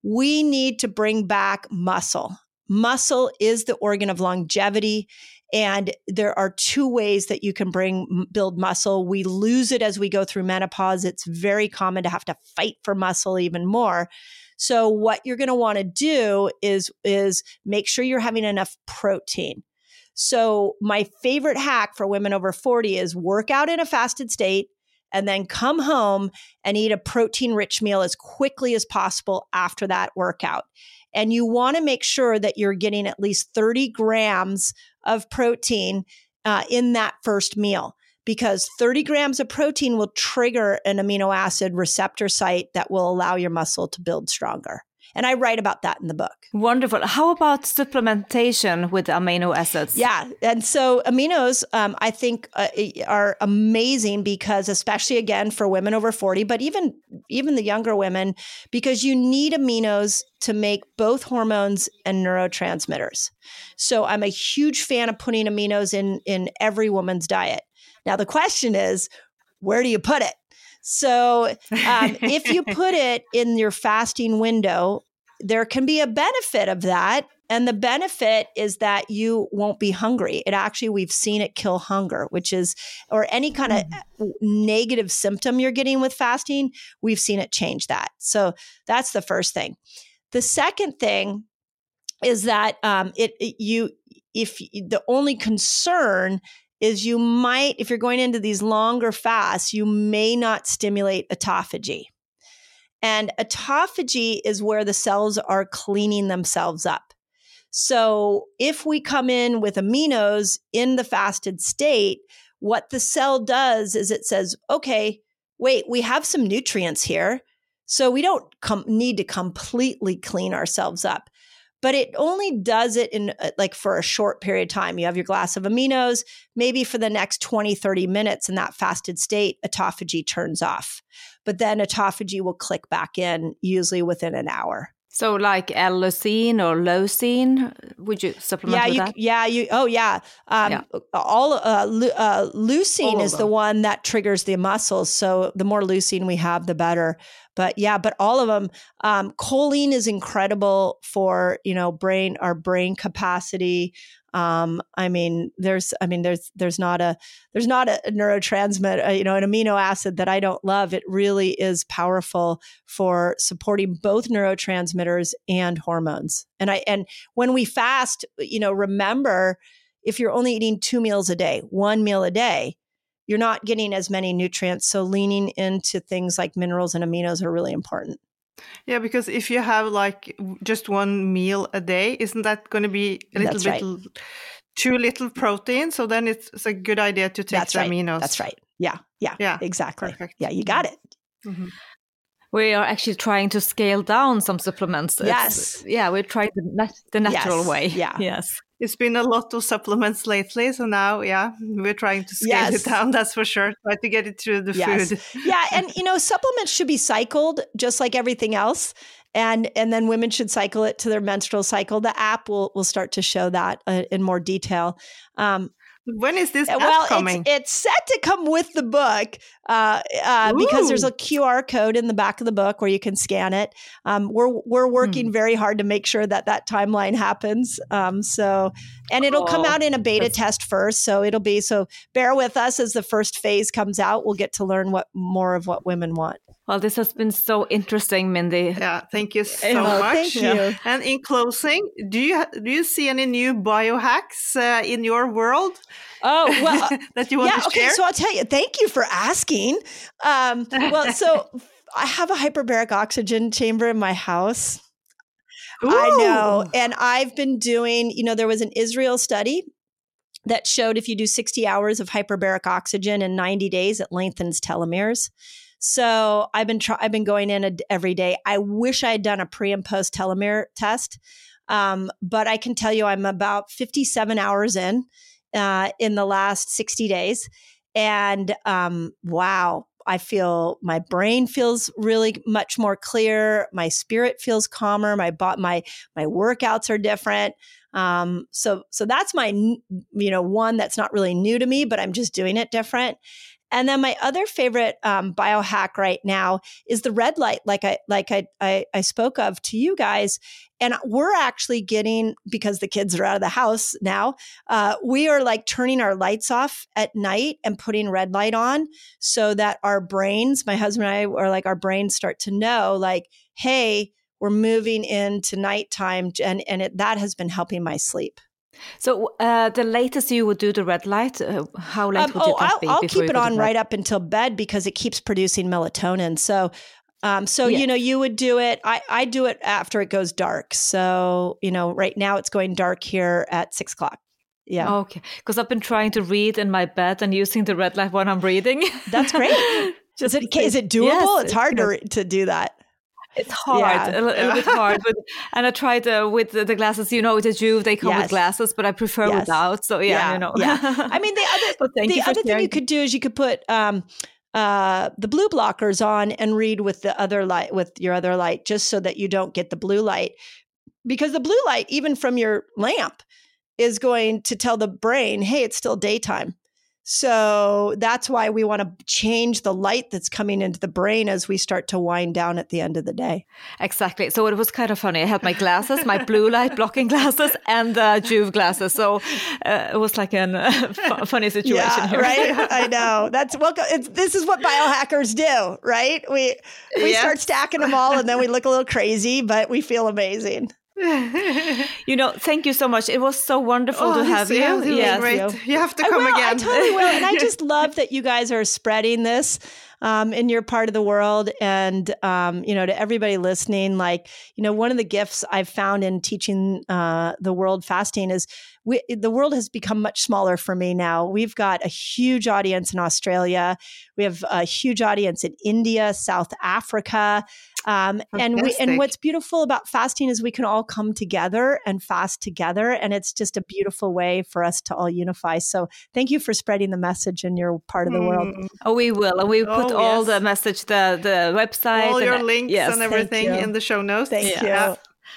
We need to bring back muscle. Muscle is the organ of longevity. And there are two ways that you can bring build muscle. We lose it as we go through menopause. It's very common to have to fight for muscle even more. So what you're going to want to do is is make sure you're having enough protein. So my favorite hack for women over 40 is work out in a fasted state and then come home and eat a protein rich meal as quickly as possible after that workout. And you want to make sure that you're getting at least 30 grams of protein uh, in that first meal because 30 grams of protein will trigger an amino acid receptor site that will allow your muscle to build stronger. And I write about that in the book. Wonderful. How about supplementation with amino acids? Yeah. And so aminos, um, I think, uh, are amazing because, especially again for women over 40, but even, even the younger women, because you need aminos to make both hormones and neurotransmitters. So I'm a huge fan of putting aminos in, in every woman's diet. Now, the question is, where do you put it? So, um, if you [laughs] put it in your fasting window, there can be a benefit of that. And the benefit is that you won't be hungry. It actually, we've seen it kill hunger, which is, or any kind of mm. negative symptom you're getting with fasting, we've seen it change that. So that's the first thing. The second thing is that um, it, it you if the only concern is you might, if you're going into these longer fasts, you may not stimulate autophagy. And autophagy is where the cells are cleaning themselves up. So if we come in with aminos in the fasted state, what the cell does is it says, okay, wait, we have some nutrients here. So we don't com- need to completely clean ourselves up but it only does it in uh, like for a short period of time. You have your glass of aminos, maybe for the next 20, 30 minutes in that fasted state, autophagy turns off. But then autophagy will click back in usually within an hour. So, like L-leucine or leucine, would you supplement yeah, with you, that? Yeah, you. Oh, yeah. Um, yeah. All uh, uh, leucine all is the one that triggers the muscles. So, the more leucine we have, the better. But yeah, but all of them. Um, choline is incredible for you know brain our brain capacity. Um, I mean, there's, I mean, there's, there's not a, there's not a neurotransmitter, uh, you know, an amino acid that I don't love. It really is powerful for supporting both neurotransmitters and hormones. And I, and when we fast, you know, remember if you're only eating two meals a day, one meal a day, you're not getting as many nutrients. So leaning into things like minerals and aminos are really important. Yeah, because if you have like just one meal a day, isn't that going to be a little That's bit right. too little protein? So then it's, it's, a good idea to take That's the right. aminos. That's right. Yeah. Yeah. Yeah. Exactly. Perfect. Yeah, you got it. Mm-hmm. We are actually trying to scale down some supplements. Yes. It's, yeah, we're trying the, nat- the natural yes. way. Yeah. [laughs] Yes. It's been a lot of supplements lately, so now, yeah, we're trying to scale yes. it down. That's for sure. Try to get it through the yes. food. yeah, and you know, supplements should be cycled just like everything else and and then women should cycle it to their menstrual cycle. The app will will start to show that uh, in more detail. Um, When is this well, coming? It's, it's set to come with the book uh, uh, because there's a QR code in the back of the book where you can scan it. Um, we're we're working Hmm. very hard to make sure that that timeline happens. Um, so, and it'll come Oh, out in a beta that's- test first. So it'll be so bear with us as the first phase comes out. We'll get to learn what more of what women want. Well, this has been so interesting, Mindy. yeah, thank you so Oh, much. thank you. And in closing, do you do you see any new biohacks uh, in your world Oh well, [laughs] that you want yeah, to okay. So I'll tell you. Thank you for asking. Um, well, so [laughs] I have a hyperbaric oxygen chamber in my house. I know. And I've been doing, you know, there was an Israel study that showed if you do 60 hours of hyperbaric oxygen in 90 days, it lengthens telomeres. So I've been try- I've been going in a, every day. I wish I had done a pre and post telomere test, um, but I can tell you I'm about 57 hours in uh, in the last 60 days, and um, wow, I feel my brain feels really much more clear. My spirit feels calmer. My my my workouts are different. Um, so so that's my you know one that's not really new to me, but I'm just doing it different. And then my other favorite um, biohack right now is the red light, like I like I, I I spoke of to you guys. And we're actually getting because the kids are out of the house now. Uh, we are like turning our lights off at night and putting red light on, so that our brains, my husband and I, are like our brains start to know, like, hey, we're moving into nighttime, and and it, that has been helping my sleep. So uh, the latest you would do the red light, uh, how late Um, would oh, that I'll, be? I'll keep it on right up until bed because it keeps producing melatonin. So, um, so Yes. you know, you would do it. I I do it after it goes dark. So you know, right now it's going dark here at six o'clock. Yeah, Okay, because I've been trying to read in my bed and using the red light when I'm reading. that's great. [laughs] is it is it doable? Yes, it's hard to re- to do that. It's hard, Yeah. a, little bit [laughs] hard. But, and I tried uh, with the, the glasses. You know, the Joovv, they come Yes. with glasses, but I prefer Yes. without. So yeah, you know. yeah. I mean, the [laughs] other the other thing you could do is you could put um, uh, the blue blockers on and read with the other light with your other light, just so that you don't get the blue light, because the blue light, even from your lamp, is going to tell the brain, "Hey, it's still daytime." So that's why we want to change the light that's coming into the brain as we start to wind down at the end of the day. Exactly. So it was kind of funny. I had my glasses, my blue light blocking glasses, and the Joovv glasses. So uh, it was like a uh, [laughs] funny situation yeah, here. right. [laughs] I know. That's welcome. It's, this is what biohackers do, right? We we Yes. start stacking them all, and then we look a little crazy, but we feel amazing. You know, thank you so much. It was so wonderful to Oh, have you. yeah, Yes. great. You have to I come will. again. I totally will. And I [laughs] just love that you guys are spreading this um, in your part of the world. And, um, you know, to everybody listening, like, you know, one of the gifts I've found in teaching uh, the world fasting is we, the world has become much smaller for me now. We've got a huge audience in Australia. We have a huge audience in India, South Africa. Um, and we, and what's beautiful about fasting is we can all come together and fast together. And it's just a beautiful way for us to all unify. So thank you for spreading the message in your part of the world. Mm. Oh, we will. And we put Oh, all the message, the, the website. All and, your links yes. and everything you. in the show notes. Thank Yeah. you.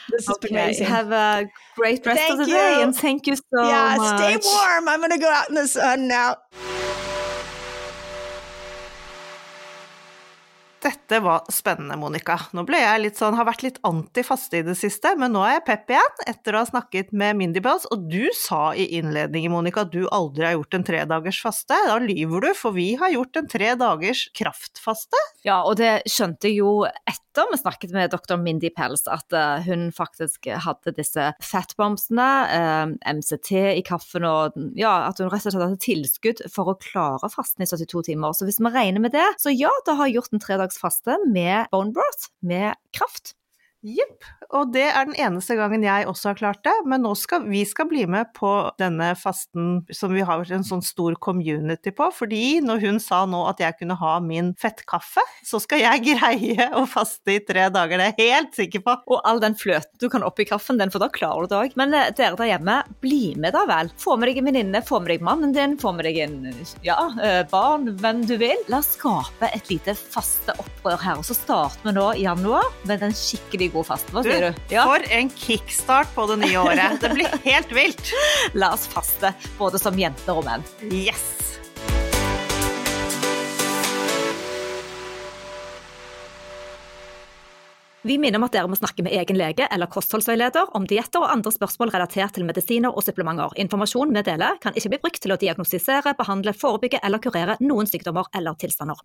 This is Okay. amazing. Have a great rest Thank of the day. And thank you so yeah, much. stay warm. I'm going to go out in the sun uh, now. Dette var spennende, Monica. Nå ble jeg litt sånn, har vært litt anti-faste i det siste, men nå er jeg pepp igjen etter å ha snakket med Mindy Bells. Og du sa i innledningen, Monica, at du aldri har gjort en tredagers faste. Da lyver du, for vi har gjort en tre dagers kraftfaste. Ja, og det skjønte jeg jo etter vi snakket med doktor Mindy Pels, at eh, hun faktisk hadde disse fatbombsene, eh, MCT i kaffen, og ja, at hun rett og slett hadde tilskudd for å klare fasten i 72 timer. Så hvis vi regner med det, så ja, da har jeg gjort en tredagsfaste med bone broth, med kraft. Jepp. Og det er den eneste gangen jeg også har klart det, men nå skal vi skal bli med på denne fasten som vi har en sånn stor community på, fordi når hun sa nå at jeg kunne ha min fettkaffe, så skal jeg [laughs] greie å faste i tre dager, det er jeg helt sikker på. Og all den fløten du kan oppi kaffen, den, for da klarer du det òg. Men eh, dere der hjemme, bli med da vel. Få med deg en venninne, få med deg mannen din, få med deg en ja, eh, barn, hvem du vil. La oss skape et lite faste opprør her. Og så starter vi nå i januar med den skikkelig god fast. Hva sier du? Ja. For en kickstart på det nye året. Det blir helt vilt. [laughs] La oss faste, både som jenter og menn. Yes! Vi minner om at dere må snakke med egen lege eller kostholdsveileder om dietter og andre spørsmål relatert til medisiner og supplementer. Informasjonen vi deler kan ikke bli brukt til å diagnostisere, behandle, forebygge eller kurere noen sykdommer eller tilstander.